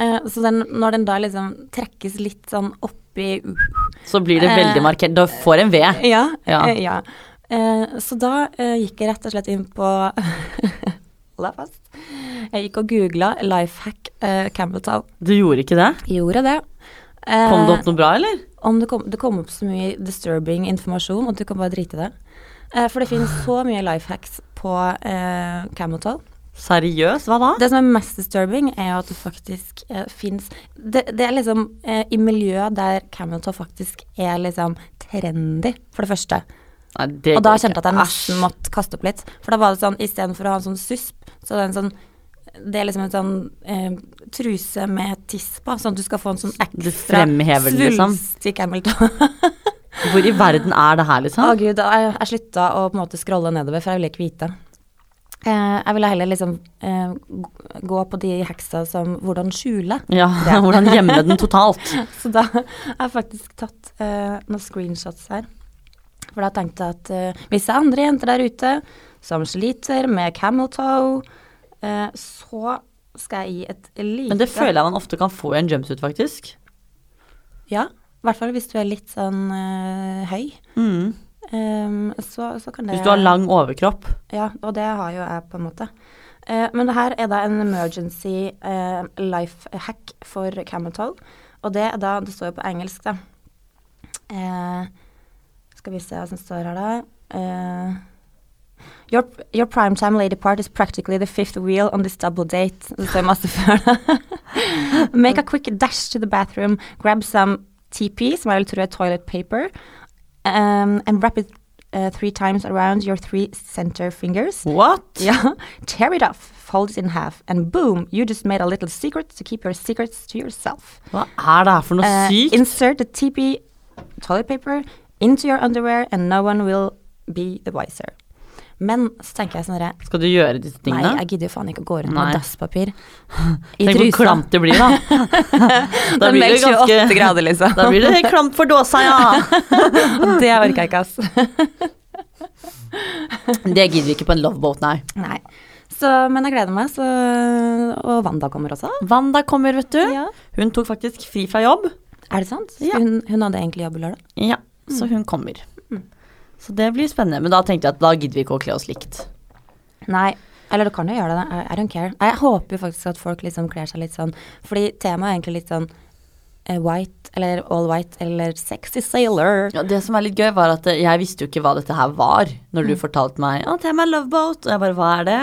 [SPEAKER 2] Uh, så den, når den da liksom trekkes litt sånn oppi
[SPEAKER 1] Så blir det veldig
[SPEAKER 2] Eh.
[SPEAKER 1] markert. Du får en V.
[SPEAKER 2] Ja.
[SPEAKER 1] Ja.
[SPEAKER 2] eh, ja. Så da gikk jeg rett og slett inn på Hold deg fast. Jeg gikk og googla lifehack uh, camel.
[SPEAKER 1] Du gjorde ikke det?
[SPEAKER 2] Jeg Gjorde det.
[SPEAKER 1] Kom det opp noe bra, eller?
[SPEAKER 2] om det kom, det kom opp så mye disturbing informasjon at du kan bare drite i det. For det finnes så mye life hacks på eh, camel.
[SPEAKER 1] Seriøst, hva da?
[SPEAKER 2] Det som er mest disturbing, er jo at det faktisk eh, fins det, det er liksom eh, i miljøet der camel faktisk er liksom trendy, for det første.
[SPEAKER 1] Nei, det
[SPEAKER 2] Og da kjente jeg at jeg nesten måtte kaste opp litt. For da var det sånn, istedenfor å ha en sånn susp, så er det en sånn det er liksom en sånn eh, truse med tiss på, sånn at du skal få en sånn ekstra
[SPEAKER 1] svulst det, liksom.
[SPEAKER 2] i camel toe. [laughs]
[SPEAKER 1] Hvor i verden er det her, liksom?
[SPEAKER 2] Å gud, jeg, jeg slutta å på en måte scrolle nedover, for jeg ville ikke vite. Eh, jeg ville heller liksom eh, gå på de heksa som hvordan skjule.
[SPEAKER 1] Ja, [laughs] [laughs] hvordan gjemme den totalt?
[SPEAKER 2] Så da [laughs] har jeg faktisk tatt eh, noen screenshots her. For da tenkte jeg at eh, hvis det er andre jenter der ute som sliter med camel toe, eh, så skal jeg gi et lite
[SPEAKER 1] Men det føler jeg man ofte kan få i en jumpsuit, faktisk.
[SPEAKER 2] Ja, i hvert fall hvis du er litt sånn eh, høy.
[SPEAKER 1] Mm.
[SPEAKER 2] Um, så, så kan det
[SPEAKER 1] Hvis du har lang overkropp.
[SPEAKER 2] Ja, og det har jo jeg, på en måte. Uh, men det her er da en emergency uh, life hack for camel toe. Og det er da Det står jo på engelsk, da. Uh, skal vi se hva som står her, da. Uh, Your, your primetime lady part is practically the fifth wheel on this double date. Det står masse før. [laughs] Make a quick dash to the bathroom, grab some TP, vil tro er toilet paper, um, and wrap it uh, three times around your three center fingers.
[SPEAKER 1] What? [laughs]
[SPEAKER 2] Yeah, tear it off, fold it in half, and boom, you just made a little secret to keep your secrets to yourself.
[SPEAKER 1] Hva er det her for noe
[SPEAKER 2] Uh,
[SPEAKER 1] sykt?
[SPEAKER 2] insert the TP toilet paper into your underwear, and no one will be the wiser. Men så tenker jeg sånn herre
[SPEAKER 1] Skal du gjøre disse tingene?
[SPEAKER 2] Nei, jeg gidder jo faen ikke å gå rundt med dasspapir [laughs] i
[SPEAKER 1] Tenk hvor klamt det blir, da. [laughs] da
[SPEAKER 2] Den
[SPEAKER 1] blir det
[SPEAKER 2] ganske 28
[SPEAKER 1] ganske
[SPEAKER 2] grader, liksom. [laughs]
[SPEAKER 1] Da blir det klamt for dåsa, ja.
[SPEAKER 2] Det orker jeg ikke, ass.
[SPEAKER 1] Det gidder vi ikke på en loveboat, nei.
[SPEAKER 2] Nei. Så, men jeg gleder meg, så Og Wanda kommer også.
[SPEAKER 1] Wanda kommer, vet du.
[SPEAKER 2] Ja.
[SPEAKER 1] Hun tok faktisk fri fra jobb.
[SPEAKER 2] Er det sant?
[SPEAKER 1] Ja.
[SPEAKER 2] Hun, hun hadde egentlig jobb i lørdag.
[SPEAKER 1] Ja, så hun kommer. Så det blir spennende. Men da tenkte jeg at da gidder vi ikke å kle oss likt.
[SPEAKER 2] Nei. Eller du kan jo gjøre det. I, don't care. Jeg håper jo faktisk at folk liksom kler seg litt sånn Fordi temaet er egentlig litt sånn eh, white, eller all white, eller sexy sailor.
[SPEAKER 1] Ja, det som er litt gøy, var at eh, jeg visste jo ikke hva dette her var når du fortalte meg Å, temaet loveboat. Og jeg bare hva er det?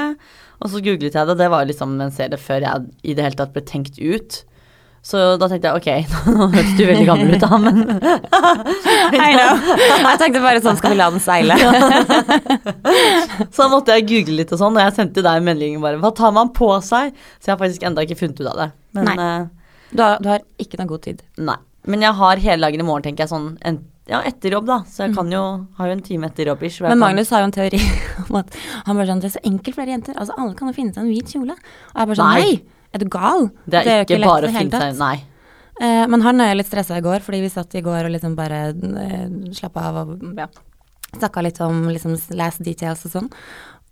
[SPEAKER 1] Og så googlet jeg det, og det var liksom en serie før jeg i det hele tatt ble tenkt ut. Så da tenkte jeg ok, [laughs] nå hørtes du veldig gammel ut da, men [laughs]
[SPEAKER 2] I know. Jeg tenkte bare sånn skal vi la den seile. [laughs]
[SPEAKER 1] Så da måtte jeg google litt og sånn, og jeg sendte deg en melding bare Hva tar man på seg? Så jeg har faktisk enda ikke funnet ut av det. Men
[SPEAKER 2] Nei.
[SPEAKER 1] eh,
[SPEAKER 2] Du har, du har ikke noe god tid.
[SPEAKER 1] nei. Men jeg har hele dagen i morgen, tenker jeg, sånn en, ja, etter jobb, da. Så jeg kan jo har jo en time etter jobb ish.
[SPEAKER 2] Men Magnus har jo en teori om at han bare sånn Det er så enkelt for dere jenter. Altså, alle kan jo finne seg en hvit kjole. Og jeg bare sånn
[SPEAKER 1] Nei.
[SPEAKER 2] Nei, er du gal?
[SPEAKER 1] Det er,
[SPEAKER 2] jo
[SPEAKER 1] ikke,
[SPEAKER 2] ikke
[SPEAKER 1] bare å finne seg. Nei.
[SPEAKER 2] Eh, men han er litt stressa i går, fordi vi satt i går og liksom bare eh, slappa av og ja, snakka litt om liksom last details og sånn.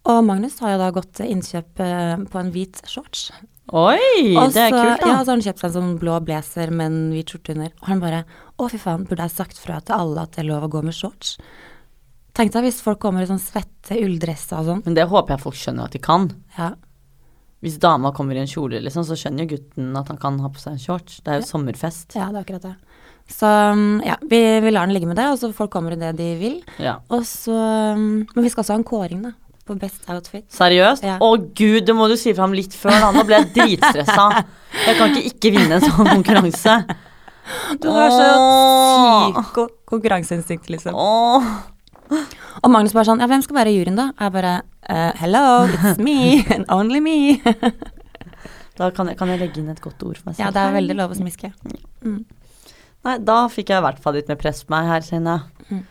[SPEAKER 2] Og Magnus har jo da gått innkjøp eh, på en hvit shorts.
[SPEAKER 1] Oi,
[SPEAKER 2] Også,
[SPEAKER 1] det er kult, da.
[SPEAKER 2] Ja, så har han kjøpt seg en sånn blå blazer med en hvit skjorte under. Og han bare Å, fy faen, burde jeg sagt fra til alle at det er lov å gå med shorts? Tenk deg hvis folk kommer i sånn svette ulldresser og sånn.
[SPEAKER 1] Men det håper jeg folk skjønner at de kan.
[SPEAKER 2] Ja.
[SPEAKER 1] Hvis dama kommer i en kjole, liksom, så skjønner jo gutten at han kan ha på seg en shorts. Det er jo sommerfest.
[SPEAKER 2] ja, det er akkurat det. Så mm, ja, vi, vi lar den ligge med det, og så folk kommer i det de vil.
[SPEAKER 1] Ja.
[SPEAKER 2] Og så mm, Men vi skal også ha en kåring, da. På best outfit.
[SPEAKER 1] Seriøst?
[SPEAKER 2] Ja.
[SPEAKER 1] Å gud, det må du si fram litt før, da. Nå ble jeg dritstressa. [laughs] Jeg kan ikke ikke vinne en sånn konkurranse.
[SPEAKER 2] Du har så sykt konkurranseinstinkt, liksom.
[SPEAKER 1] Åh.
[SPEAKER 2] Og Magnus bare sånn Ja, hvem skal være i juryen, da? Jeg bare eh, Hello, it's me, [laughs] and only me.
[SPEAKER 1] Da kan jeg, kan jeg legge inn et godt ord for meg selv.
[SPEAKER 2] ja, det er veldig lov å smiske.
[SPEAKER 1] Nei, da fikk jeg i hvert fall litt mer press på meg her, kjenner jeg.
[SPEAKER 2] Mm.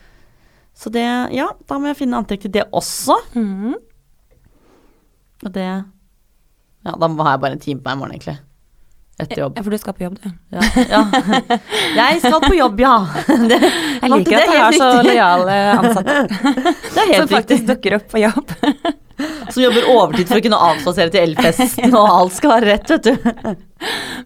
[SPEAKER 1] Så det Ja, da må jeg finne antrekk til det også.
[SPEAKER 2] Mm.
[SPEAKER 1] Og det Ja, da har jeg bare en time på meg i morgen, egentlig. Etter jobb.
[SPEAKER 2] Ja, for du skal på jobb, du.
[SPEAKER 1] Ja. ja. [laughs] Jeg skal på jobb, ja. [laughs] Det,
[SPEAKER 2] Jeg liker at du har så lojale ansatte [laughs]
[SPEAKER 1] Det er helt som
[SPEAKER 2] faktisk
[SPEAKER 1] riktig.
[SPEAKER 2] dukker opp på jobb.
[SPEAKER 1] Som jobber overtid for å kunne avspasere til Elfesten, og alt skal være rett, vet du.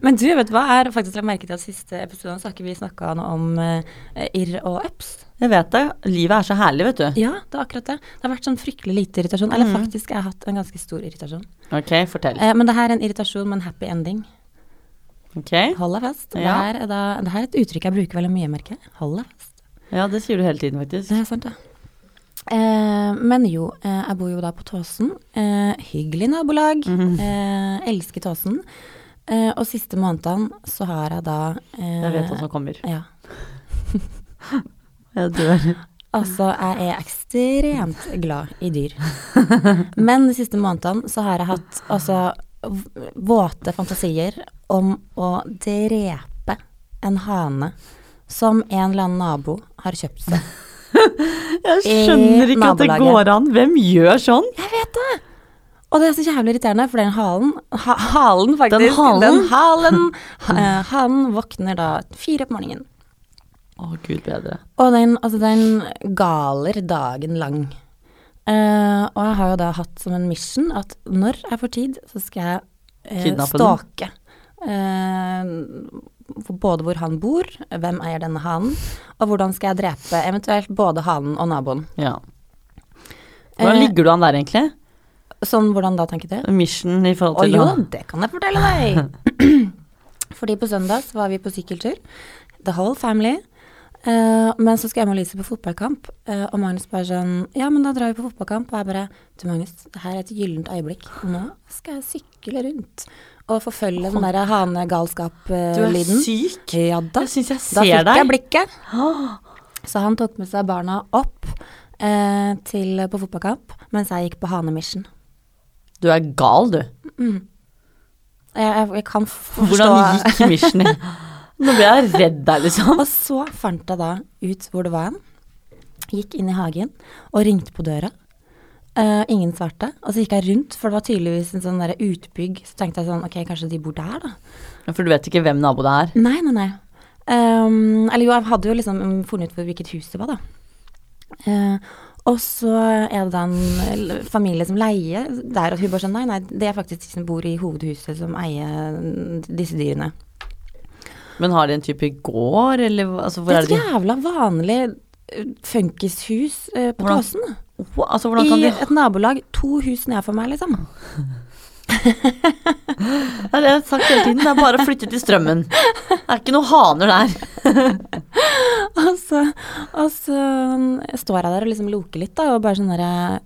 [SPEAKER 2] Men du, vet du hva? Jeg har faktisk lagt merke til at siste episode så har ikke vi snakka noe om eh, irr og ups.
[SPEAKER 1] Jeg vet det. Livet er så herlig, vet du.
[SPEAKER 2] Ja, det er akkurat det. Det har vært sånn fryktelig lite irritasjon. Eller faktisk, jeg har hatt en ganske stor irritasjon.
[SPEAKER 1] Ok, fortell.
[SPEAKER 2] Eh, men det her er en irritasjon med en happy ending.
[SPEAKER 1] Ok.
[SPEAKER 2] Hold deg fast. Det,
[SPEAKER 1] Ja.
[SPEAKER 2] her er da, det her er et uttrykk jeg bruker veldig mye, merker jeg. Hold deg fast.
[SPEAKER 1] Ja, det sier du hele tiden, faktisk.
[SPEAKER 2] Det er sant, det. Eh, men jo, eh, jeg bor jo da på Tåsen. Eh, hyggelig nabolag. eh, elsker Tåsen. Eh, og siste månedene så har jeg da eh,
[SPEAKER 1] Jeg vet hva som kommer.
[SPEAKER 2] Ja. [laughs]
[SPEAKER 1] Jeg dør.
[SPEAKER 2] Altså, jeg er ekstremt glad i dyr. Men de siste månedene så har jeg hatt altså våte fantasier om å drepe en hane som en eller annen nabo har kjøpt seg. [laughs]
[SPEAKER 1] Jeg skjønner ikke at det går an. Hvem gjør sånn?
[SPEAKER 2] Jeg vet det! Og det er så jævlig irriterende, for den halen ha, Halen, faktisk.
[SPEAKER 1] Den halen?
[SPEAKER 2] Den halen [laughs] eh, Han våkner da fire på morgenen.
[SPEAKER 1] Å, gud bedre.
[SPEAKER 2] Og den, altså den galer dagen lang. Eh, og jeg har jo da hatt som en mission at når jeg får tid, så skal jeg uh, stake. for både hvor han bor, hvem eier denne hanen, og hvordan skal jeg drepe eventuelt både hanen og naboen.
[SPEAKER 1] Ja. Hvordan
[SPEAKER 2] Eh,
[SPEAKER 1] ligger du an der, egentlig?
[SPEAKER 2] Sånn, hvordan da, tenker du?
[SPEAKER 1] Mission i forhold
[SPEAKER 2] Å
[SPEAKER 1] til
[SPEAKER 2] jo,
[SPEAKER 1] å-
[SPEAKER 2] det kan jeg fortelle deg. [laughs] Fordi på søndag var vi på sykkeltur. The whole family. Eh, men så skal Emma og Lise på fotballkamp, uh, og Magnus bare sånn Ja, men da drar vi på fotballkamp. Og jeg bare Du, Magnus, det her er et gyllent øyeblikk. Nå skal jeg sykle rundt og forfølge den derre
[SPEAKER 1] Du er syk.
[SPEAKER 2] Ja da.
[SPEAKER 1] Jeg syns jeg ser deg.
[SPEAKER 2] Da fikk jeg blikket. Så han tok med seg barna opp uh, til, på fotballkamp, mens jeg gikk på hanemission.
[SPEAKER 1] Du er gal, du.
[SPEAKER 2] Jeg, jeg, jeg kan forstå
[SPEAKER 1] Hvordan gikk missionen? [laughs] Nå ble jeg redd der, liksom.
[SPEAKER 2] Og så fant jeg da ut hvor det var hen. Gikk inn i hagen og ringte på døra. Uh, ingen svarte. Og så gikk jeg rundt, for det var tydeligvis en sånn der utbygg. Så tenkte jeg sånn, ok, kanskje de bor der, da.
[SPEAKER 1] For du vet ikke hvem nabo det er?
[SPEAKER 2] Nei, nei, nei. Um, eller jo, jeg hadde jo liksom funnet ut hvilket hus det var, da. Uh, og så er det en familie som leier der, og hun bare sånn, nei, nei, det er faktisk de som bor i hovedhuset som eier disse dyrene.
[SPEAKER 1] Men har de en type gård, eller altså, hvor
[SPEAKER 2] Det
[SPEAKER 1] er
[SPEAKER 2] er
[SPEAKER 1] det
[SPEAKER 2] et jævla vanlig eh, funkishus eh, på Tåsen.
[SPEAKER 1] Hva- Altså,
[SPEAKER 2] I
[SPEAKER 1] de
[SPEAKER 2] et nabolag to hus ned for meg, liksom. [laughs]
[SPEAKER 1] Det er det jeg har sagt hele tiden, det er bare å flytte til strømmen. Det er ikke noen haner der. [laughs]
[SPEAKER 2] Og så, og så mm, står jeg der og liksom loker litt, da, og bare sånn derre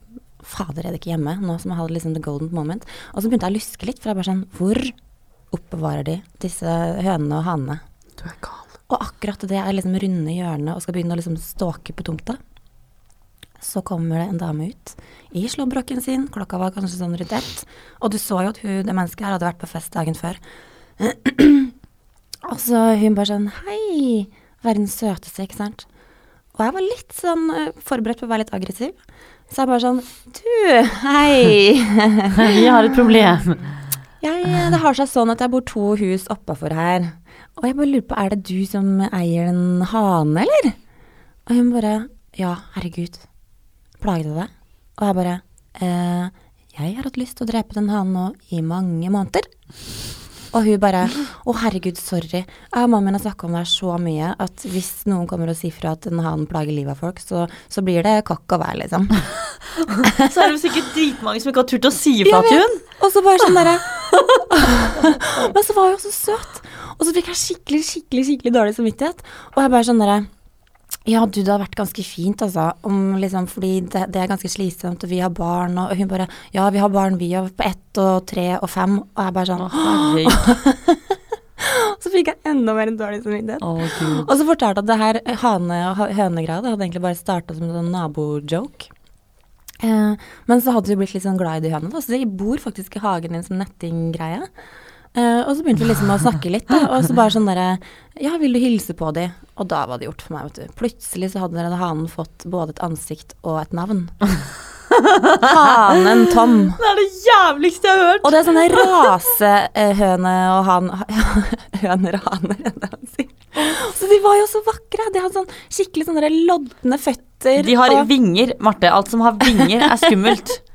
[SPEAKER 2] Fader, er det ikke hjemme? Nå som jeg hadde liksom the golden moment. Og så begynte jeg å luske litt, for jeg bare sånn Hvor oppbevarer de disse hønene og hanene?
[SPEAKER 1] Du er gal.
[SPEAKER 2] Og akkurat det jeg liksom runder hjørnet og skal begynne å liksom stalke på tomta, så kommer det en dame ut i slåbroken sin, klokka var kanskje sånn rundt ett, og du så jo at hun, det mennesket her hadde vært på fest dagen før. [clears throat] og så hun bare sånn Hei! Verdens søteste, ikke sant? Og jeg var litt sånn eh, forberedt på å være litt aggressiv. Så jeg bare sånn Du, hei! [laughs]
[SPEAKER 1] Vi har et problem.
[SPEAKER 2] Jeg, det har seg sånn at jeg bor to hus oppafor her. Og jeg bare lurer på, er det du som eier den hane, eller? Og hun bare, ja, herregud, Plaget det deg? Og jeg bare, eh, jeg har hatt lyst til å drepe den hanen nå i mange måneder. Og hun bare, å herregud, sorry. Jeg og mannen min har snakket om det her så mye, at hvis noen kommer og sier fra at en han plager livet av folk, så, så blir det kakk og vær, liksom. [laughs]
[SPEAKER 1] Så er det jo sikkert dritmange som ikke har turt å si ifra til hun.
[SPEAKER 2] Og så bare sånn derre [laughs] [laughs] Men så var hun så søt. Og så fikk jeg skikkelig, skikkelig skikkelig dårlig samvittighet. Og jeg bare sånn derre Ja, du, det har vært ganske fint, altså. Om liksom, fordi det, det er ganske slitsomt, og vi har barn, og hun bare Ja, vi har barn, vi òg, på ett og tre og fem. Og jeg bare sånn
[SPEAKER 1] Å. [laughs]
[SPEAKER 2] Så fikk jeg enda mer dårlig samvittighet.
[SPEAKER 1] Oh.
[SPEAKER 2] Og så fortalte jeg at det her hane- og hønegrad hadde egentlig bare starta som en sånn nabojoke. Eh, men så hadde vi blitt litt sånn glad i de hønene, så de bor faktisk i hagen din som nettinggreie. Eh, og så begynte vi liksom å snakke litt, da, og så bare sånn derre Ja, vil du hilse på de? Og da var det gjort for meg, vet du. Plutselig så hadde denne hanen fått både et ansikt og et navn. [laughs] Hanen Tom.
[SPEAKER 1] Det er det jævligste jeg har hørt.
[SPEAKER 2] Og det er sånne rasehøne og han Høner og haner, er. Så de var jo så vakre. De hadde sånn skikkelig sånne lodne føtter.
[SPEAKER 1] De har
[SPEAKER 2] og,
[SPEAKER 1] vinger, Marte. Alt som har vinger, er skummelt. [laughs]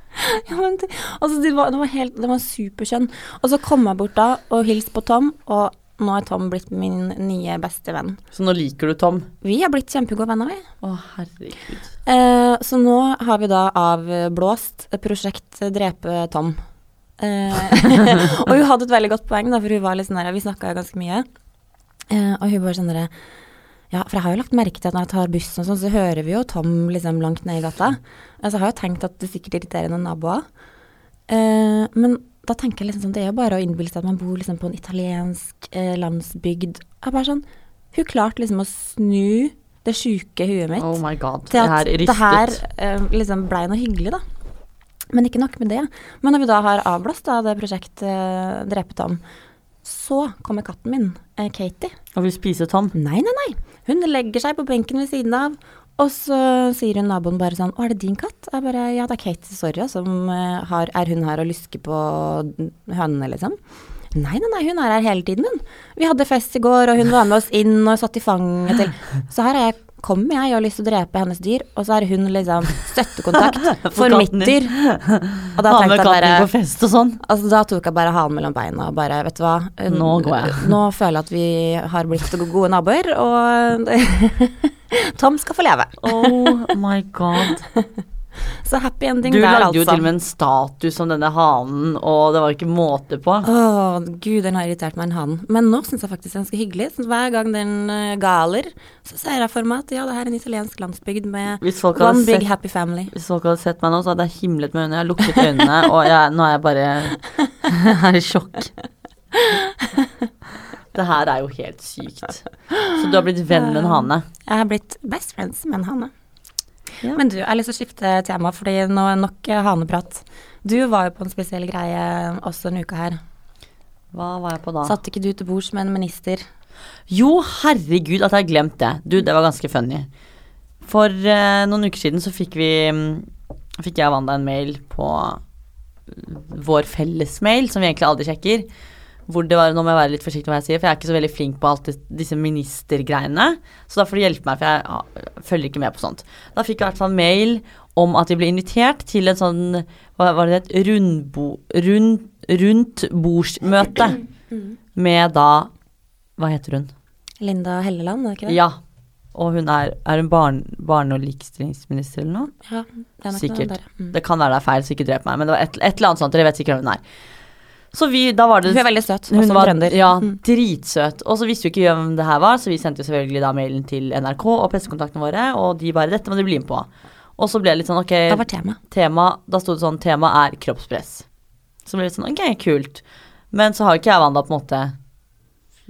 [SPEAKER 2] Ja, men det, altså, det var, det var helt, det var superskjønn. Og så kom jeg bort da og hilste på Tom, og nå er Tom blitt min nye beste venn.
[SPEAKER 1] Så nå liker du Tom?
[SPEAKER 2] Vi har blitt kjempegode venner, vi.
[SPEAKER 1] Å, herregud.
[SPEAKER 2] Eh, så nå har vi da avblåst prosjekt Drepe Tom. Eh, [laughs] og hun hadde et veldig godt poeng, da, for hun var litt sånn her, vi snakka ganske mye. Eh, og hun var sånn derre Ja, for jeg har jo lagt merke til at når jeg tar bussen og sånn, så hører vi jo Tom liksom langt ned i gata. Altså, jeg har jo tenkt at det sikkert irriterer noen naboer. Eh, men da tenker jeg liksom sånn, det er jo bare å innbille seg at man bor liksom på en italiensk eh, landsbygd. Jeg bare sånn Hun klarte liksom å snu det sjuke huet mitt
[SPEAKER 1] Oh my god.
[SPEAKER 2] til at det her eh, liksom blei noe hyggelig, da. Men ikke nok med det. Men når vi da har avblåst da, det prosjektet uh, Drepe Tom, så kommer katten min, eh, Katie.
[SPEAKER 1] Og vil spise Tom.
[SPEAKER 2] Nei, nei, nei. Hun legger seg på benken ved siden av, og så sier hun naboen bare sånn 'Å, er det din katt?' Jeg bare 'Ja, det er Katie sorry, som eh, har Er hun her og lysker på hønene, liksom?' Nei, nei, nei, hun er her hele tiden, hun. Vi hadde fest i går, og hun var med oss inn og satt i fanget til [laughs] Så her er jeg, kommer jeg og har lyst til å drepe hennes dyr, og så er hun liksom [laughs] støttekontakt,
[SPEAKER 1] For katten din.
[SPEAKER 2] Og da tenkte jeg bare
[SPEAKER 1] på fest og sånn.
[SPEAKER 2] Altså, da tok jeg bare halen mellom beina og bare, vet du hva
[SPEAKER 1] Nå går jeg. [laughs]
[SPEAKER 2] Nå føler jeg at vi har blitt gode naboer, og [laughs] Tom skal få leve.
[SPEAKER 1] Oh my god.
[SPEAKER 2] Så happy ending
[SPEAKER 1] Du
[SPEAKER 2] der,
[SPEAKER 1] lagde
[SPEAKER 2] altså.
[SPEAKER 1] jo til og med en status om denne hanen, og det var ikke måte på.
[SPEAKER 2] Å, gud, den har irritert meg en hanen Men nå syns jeg faktisk den er ganske hyggelig. Så hver gang den uh, galer, så ser jeg for meg at ja, det her er en italiensk landsbygd med one big
[SPEAKER 1] sett,
[SPEAKER 2] happy family.
[SPEAKER 1] hvis folk hadde sett meg nå, så hadde jeg himlet med øynene. Jeg har lukket øynene, og jeg, nå er jeg bare [laughs] er i sjokk. Det her er jo helt sykt. Så du har blitt venn med en hane.
[SPEAKER 2] Jeg har blitt best friends med en hane.
[SPEAKER 1] Ja.
[SPEAKER 2] Men du, jeg har lyst til å skifte tema, fordi nå er nok eh, haneprat. Du var jo på en spesiell greie også en uke her.
[SPEAKER 1] Hva var jeg på da?
[SPEAKER 2] Satt ikke du til bords med en minister?
[SPEAKER 1] Jo, herregud at jeg har glemt det. Du, det var ganske funny. For eh, noen uker siden så fikk vi mm, Fikk jeg og Wanda en mail på vår felles mail, som vi egentlig aldri sjekker. Hvor det var, Nå må jeg være litt forsiktig med hva jeg sier, for jeg er ikke så veldig flink på alt disse ministergreiene. Så da får du hjelpe meg, for jeg ja, følger ikke med på sånt. Da fikk jeg i hvert fall mail om at vi ble invitert til en sånn Hva var det det het? Rundbo... Rund, rundt-bordsmøte med da Hva heter hun?
[SPEAKER 2] Linda Helleland, er det ikke det?
[SPEAKER 1] Ja. Og hun er, er hun barn, barne- og likestillingsminister eller noe?
[SPEAKER 2] Ja, det er nok
[SPEAKER 1] Sikkert.
[SPEAKER 2] der. Mm.
[SPEAKER 1] Det kan være det er feil, så ikke drep meg. Men det var et, et eller annet sånt. Dere vet sikkert hvem hun er. Så vi, da var det
[SPEAKER 2] Hun er veldig søt,
[SPEAKER 1] Hun var
[SPEAKER 2] trønder.
[SPEAKER 1] ja,
[SPEAKER 2] Mm.
[SPEAKER 1] dritsøt. Og så visste vi ikke hvem det her var, så vi sendte selvfølgelig da mailen til NRK og pressekontaktene våre, og de bare 'Dette må du bli med på'. Og så ble det litt sånn ok,
[SPEAKER 2] Hva var tema?
[SPEAKER 1] tema Da sto det sånn 'Tema er kroppspress'. Så ble det sånn ok, kult. Men så har ikke jeg og Wanda på en måte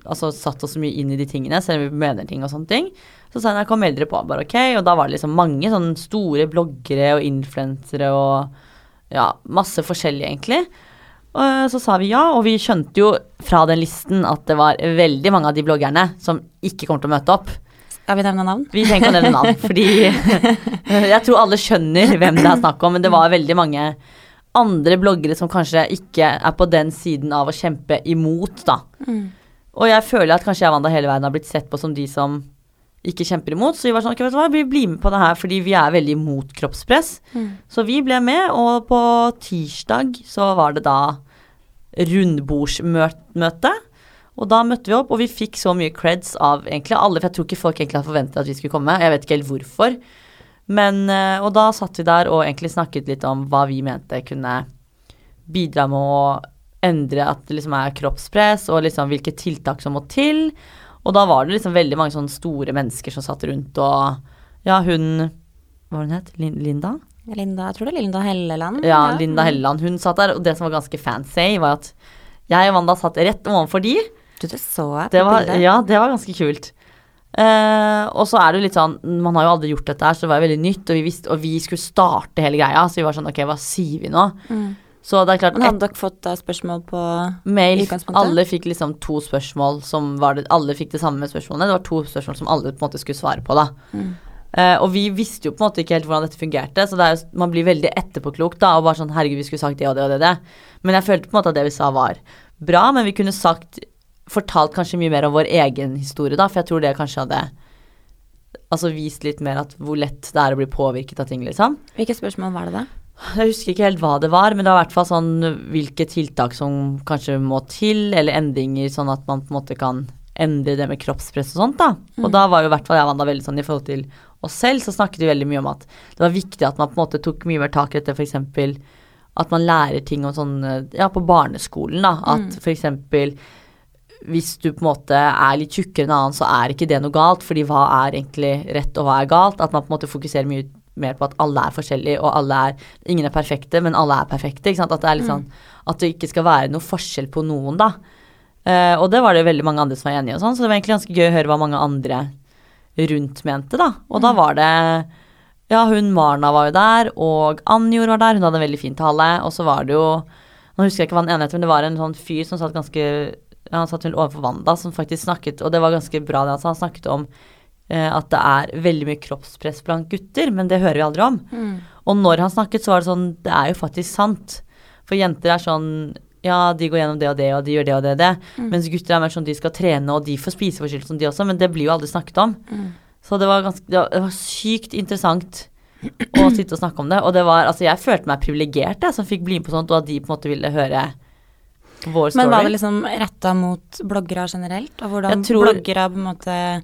[SPEAKER 1] altså satt oss så mye inn i de tingene, selv om vi mener ting og sånne ting. Så sa kom eldre på, bare ok. Og da var det liksom mange sånne store bloggere og influensere og ja, masse forskjellig, egentlig. Og så sa vi ja, og vi skjønte jo fra den listen at det var veldig mange av de bloggerne som ikke kommer til å møte opp.
[SPEAKER 2] Skal vi nevne navn?
[SPEAKER 1] Vi trenger ikke å nevne navn, [laughs] fordi [laughs] jeg tror alle skjønner hvem det er snakk om, men det var veldig mange andre bloggere som kanskje ikke er på den siden av å kjempe imot, da. Og jeg føler at kanskje jeg og Wanda hele veien har blitt sett på som de som ikke kjemper imot, så vi var sånn, ok, vet du hva, vi blir med på det her fordi vi er veldig imot kroppspress. Så vi ble med, og på tirsdag så var det da rundbordsmøte. Og da møtte vi opp, og vi fikk så mye creds av egentlig alle, for jeg tror ikke folk egentlig hadde forventet at vi skulle komme. Jeg vet ikke helt hvorfor. Men, eh, og da satt vi der og egentlig snakket litt om hva vi mente kunne bidra med å endre at det liksom er kroppspress, og liksom hvilke tiltak som må til. Og da var det liksom veldig mange sånne store mennesker som satt rundt og Ja, hun Hva var hun het? Lin Linda?
[SPEAKER 2] Linda, jeg tror det er Linda Helleland.
[SPEAKER 1] Ja, Linda Helleland. Hun satt der, og det som var ganske fancy, var at jeg og Wanda satt rett ovenfor de.
[SPEAKER 2] Du, det så jeg på
[SPEAKER 1] Det var,
[SPEAKER 2] bildet.
[SPEAKER 1] ja, det var ganske kult. Uh, og så er det jo litt sånn Man har jo aldri gjort dette her, så det var jo veldig nytt, og vi, visste, og vi skulle starte hele greia, så vi var sånn ok, hva sier vi nå?
[SPEAKER 2] Mm.
[SPEAKER 1] Så det er klart,
[SPEAKER 2] Men hadde dere fått da spørsmål på
[SPEAKER 1] mail? Alle fikk liksom to spørsmål som var det Alle fikk det samme spørsmålene. Det var to spørsmål som alle på en måte skulle svare på, da.
[SPEAKER 2] Mm.
[SPEAKER 1] Uh, og vi visste jo på en måte ikke helt hvordan dette fungerte, så er, man blir veldig etterpåklok da, og bare sånn herregud, vi skulle sagt det og det og det det. Men jeg følte på en måte at det vi sa var bra, men vi kunne sagt Fortalt kanskje mye mer om vår egen historie, da, for jeg tror det kanskje hadde Altså vist litt mer at hvor lett det er å bli påvirket av ting, liksom.
[SPEAKER 2] Hvilke spørsmål var det da?
[SPEAKER 1] Jeg husker ikke helt hva det var, men det var i hvert fall sånn hvilke tiltak som kanskje må til, eller endringer, sånn at man på en måte kan endre det med kroppspress og sånt, da. Og da var jo i hvert fall jeg og Wanda veldig sånn i forhold til oss selv, så snakket vi veldig mye om at det var viktig at man på en måte tok mye mer tak i dette, f.eks. at man lærer ting om sånn Ja, på barneskolen, da. At f.eks. hvis du på en måte er litt tjukkere enn annen, så er ikke det noe galt, fordi hva er egentlig rett, og hva er galt? At man på en måte fokuserer mye mer på at alle er forskjellige, og alle er Ingen er perfekte, men alle er perfekte. Ikke sant? At det er litt sånn At det ikke skal være noe forskjell på noen, da. Uh, og det var det veldig mange andre som var enige i, og sånn, så det var egentlig ganske gøy å høre hva mange andre rundt mente, da. Og da var det Ja, hun Marna var jo der, og Anjor var der, hun hadde en veldig fin tale, og så var det jo Nå husker jeg ikke hva den ene het, men det var en sånn fyr som satt ganske ja, Han satt vel overfor Wanda, som faktisk snakket, og det var ganske bra det han sa, han snakket om at det er veldig mye kroppspress blant gutter, men det hører vi aldri om. Og når han snakket, så var det sånn Det er jo faktisk sant. For jenter er sånn ja, de går gjennom det og det, og de gjør det og det og det. Mens gutter er mer sånn de skal trene, og de får spiseforstyrrelser, de også, men det blir jo aldri snakket om. Så det var ganske Det var, det var sykt interessant å sitte og snakke om det. Og det var Altså, jeg følte meg privilegert, jeg, som fikk bli med på sånt, og at de på en måte ville høre vår story.
[SPEAKER 2] Men var det liksom retta mot bloggere generelt, og hvordan
[SPEAKER 1] tror-
[SPEAKER 2] bloggere på en måte eh,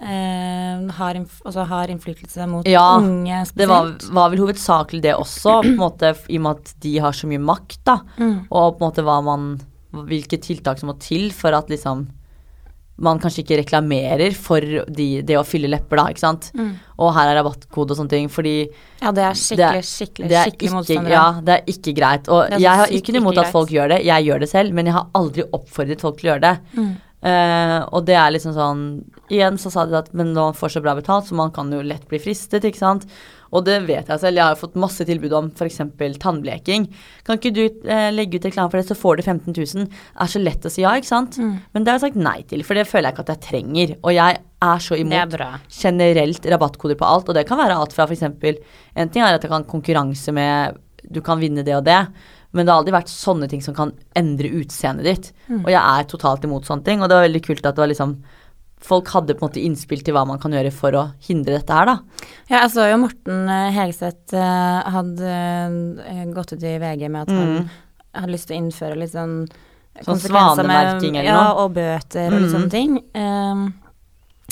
[SPEAKER 2] har, altså har innflytelse mot
[SPEAKER 1] Ja,
[SPEAKER 2] unge spesielt?
[SPEAKER 1] Det var, var vel hovedsakelig det også, måte, i og med at de har så mye makt, da.
[SPEAKER 2] Mm.
[SPEAKER 1] Og på en måte hva man Hvilke tiltak som må til for at liksom man kanskje ikke reklamerer for de, det å fylle lepper, da, ikke sant.
[SPEAKER 2] Mm.
[SPEAKER 1] Og her er rabattkode og sånne ting, fordi
[SPEAKER 2] Ja, det er
[SPEAKER 1] det
[SPEAKER 2] skikkelig,
[SPEAKER 1] er-
[SPEAKER 2] skikkelig,
[SPEAKER 1] det er
[SPEAKER 2] skikkelig motstandere.
[SPEAKER 1] ja, det er ikke greit. Og
[SPEAKER 2] Det
[SPEAKER 1] jeg har ikke noe imot at folk gjør det, jeg gjør det selv, men jeg har aldri oppfordret folk til å gjøre det.
[SPEAKER 2] Mm.
[SPEAKER 1] Eh, og det er liksom sånn Igjen så sa de at men man får så bra betalt, så man kan jo lett bli fristet, ikke sant. Og det vet jeg selv. Jeg har jo fått masse tilbud om f.eks. tannbleking. Kan ikke du eh, legge ut reklame for det, så får du 15 000. Det er så lett å si ja, ikke sant.
[SPEAKER 2] Mm.
[SPEAKER 1] Men det har jeg sagt nei til, for det føler jeg ikke at jeg trenger. Og jeg er så imot
[SPEAKER 2] er
[SPEAKER 1] generelt rabattkoder på alt, og det kan være alt fra f.eks. En ting er at jeg kan konkurranse med Du kan vinne det og det, men det har aldri vært sånne ting som kan endre utseendet ditt.
[SPEAKER 2] Mm.
[SPEAKER 1] Og jeg er totalt imot sånne ting, og det var veldig kult at det var liksom Folk hadde på en måte innspill til hva man kan gjøre for å hindre dette her, da.
[SPEAKER 2] Ja, jeg så jo Morten eh, Hegseth eh, hadde eh, gått ut i VG med at han
[SPEAKER 1] Mm.
[SPEAKER 2] hadde lyst til å innføre litt sånn
[SPEAKER 1] Sånn svanemerking eller
[SPEAKER 2] ja, og bøter og litt
[SPEAKER 1] Mm.
[SPEAKER 2] sånne ting. Um,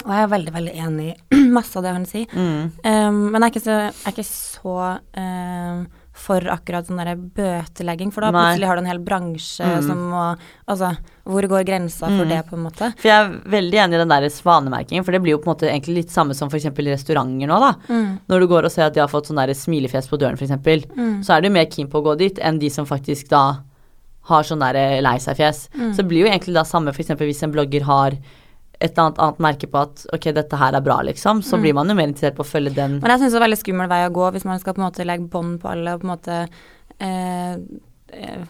[SPEAKER 2] og jeg er veldig, veldig enig i [clears throat] masse av det han sier. Um, men jeg er ikke så, jeg er ikke så um, for akkurat sånn derre bøtelegging, for da
[SPEAKER 1] Nei.
[SPEAKER 2] plutselig har du en hel bransje
[SPEAKER 1] Mm.
[SPEAKER 2] som må Altså, hvor går grensa for
[SPEAKER 1] Mm.
[SPEAKER 2] det, på en måte?
[SPEAKER 1] For jeg er veldig enig i den der svanemerkingen, for det blir jo på en måte egentlig litt samme som f.eks. restauranter nå, da.
[SPEAKER 2] Mm.
[SPEAKER 1] Når du går og ser at de har fått sånn der smilefjes på døren, f.eks.,
[SPEAKER 2] Mm.
[SPEAKER 1] så er du mer keen på å gå dit enn de som faktisk da har sånn der lei seg-fjes.
[SPEAKER 2] Mm.
[SPEAKER 1] Så det blir jo egentlig da samme f.eks. hvis en blogger har et annet, annet merke på at ok, dette her er bra, liksom, så
[SPEAKER 2] Mm.
[SPEAKER 1] blir man jo mer interessert på å følge den.
[SPEAKER 2] Men jeg syns det er veldig skummel vei å gå hvis man skal på en måte legge bånd på alle og på en måte eh, eh,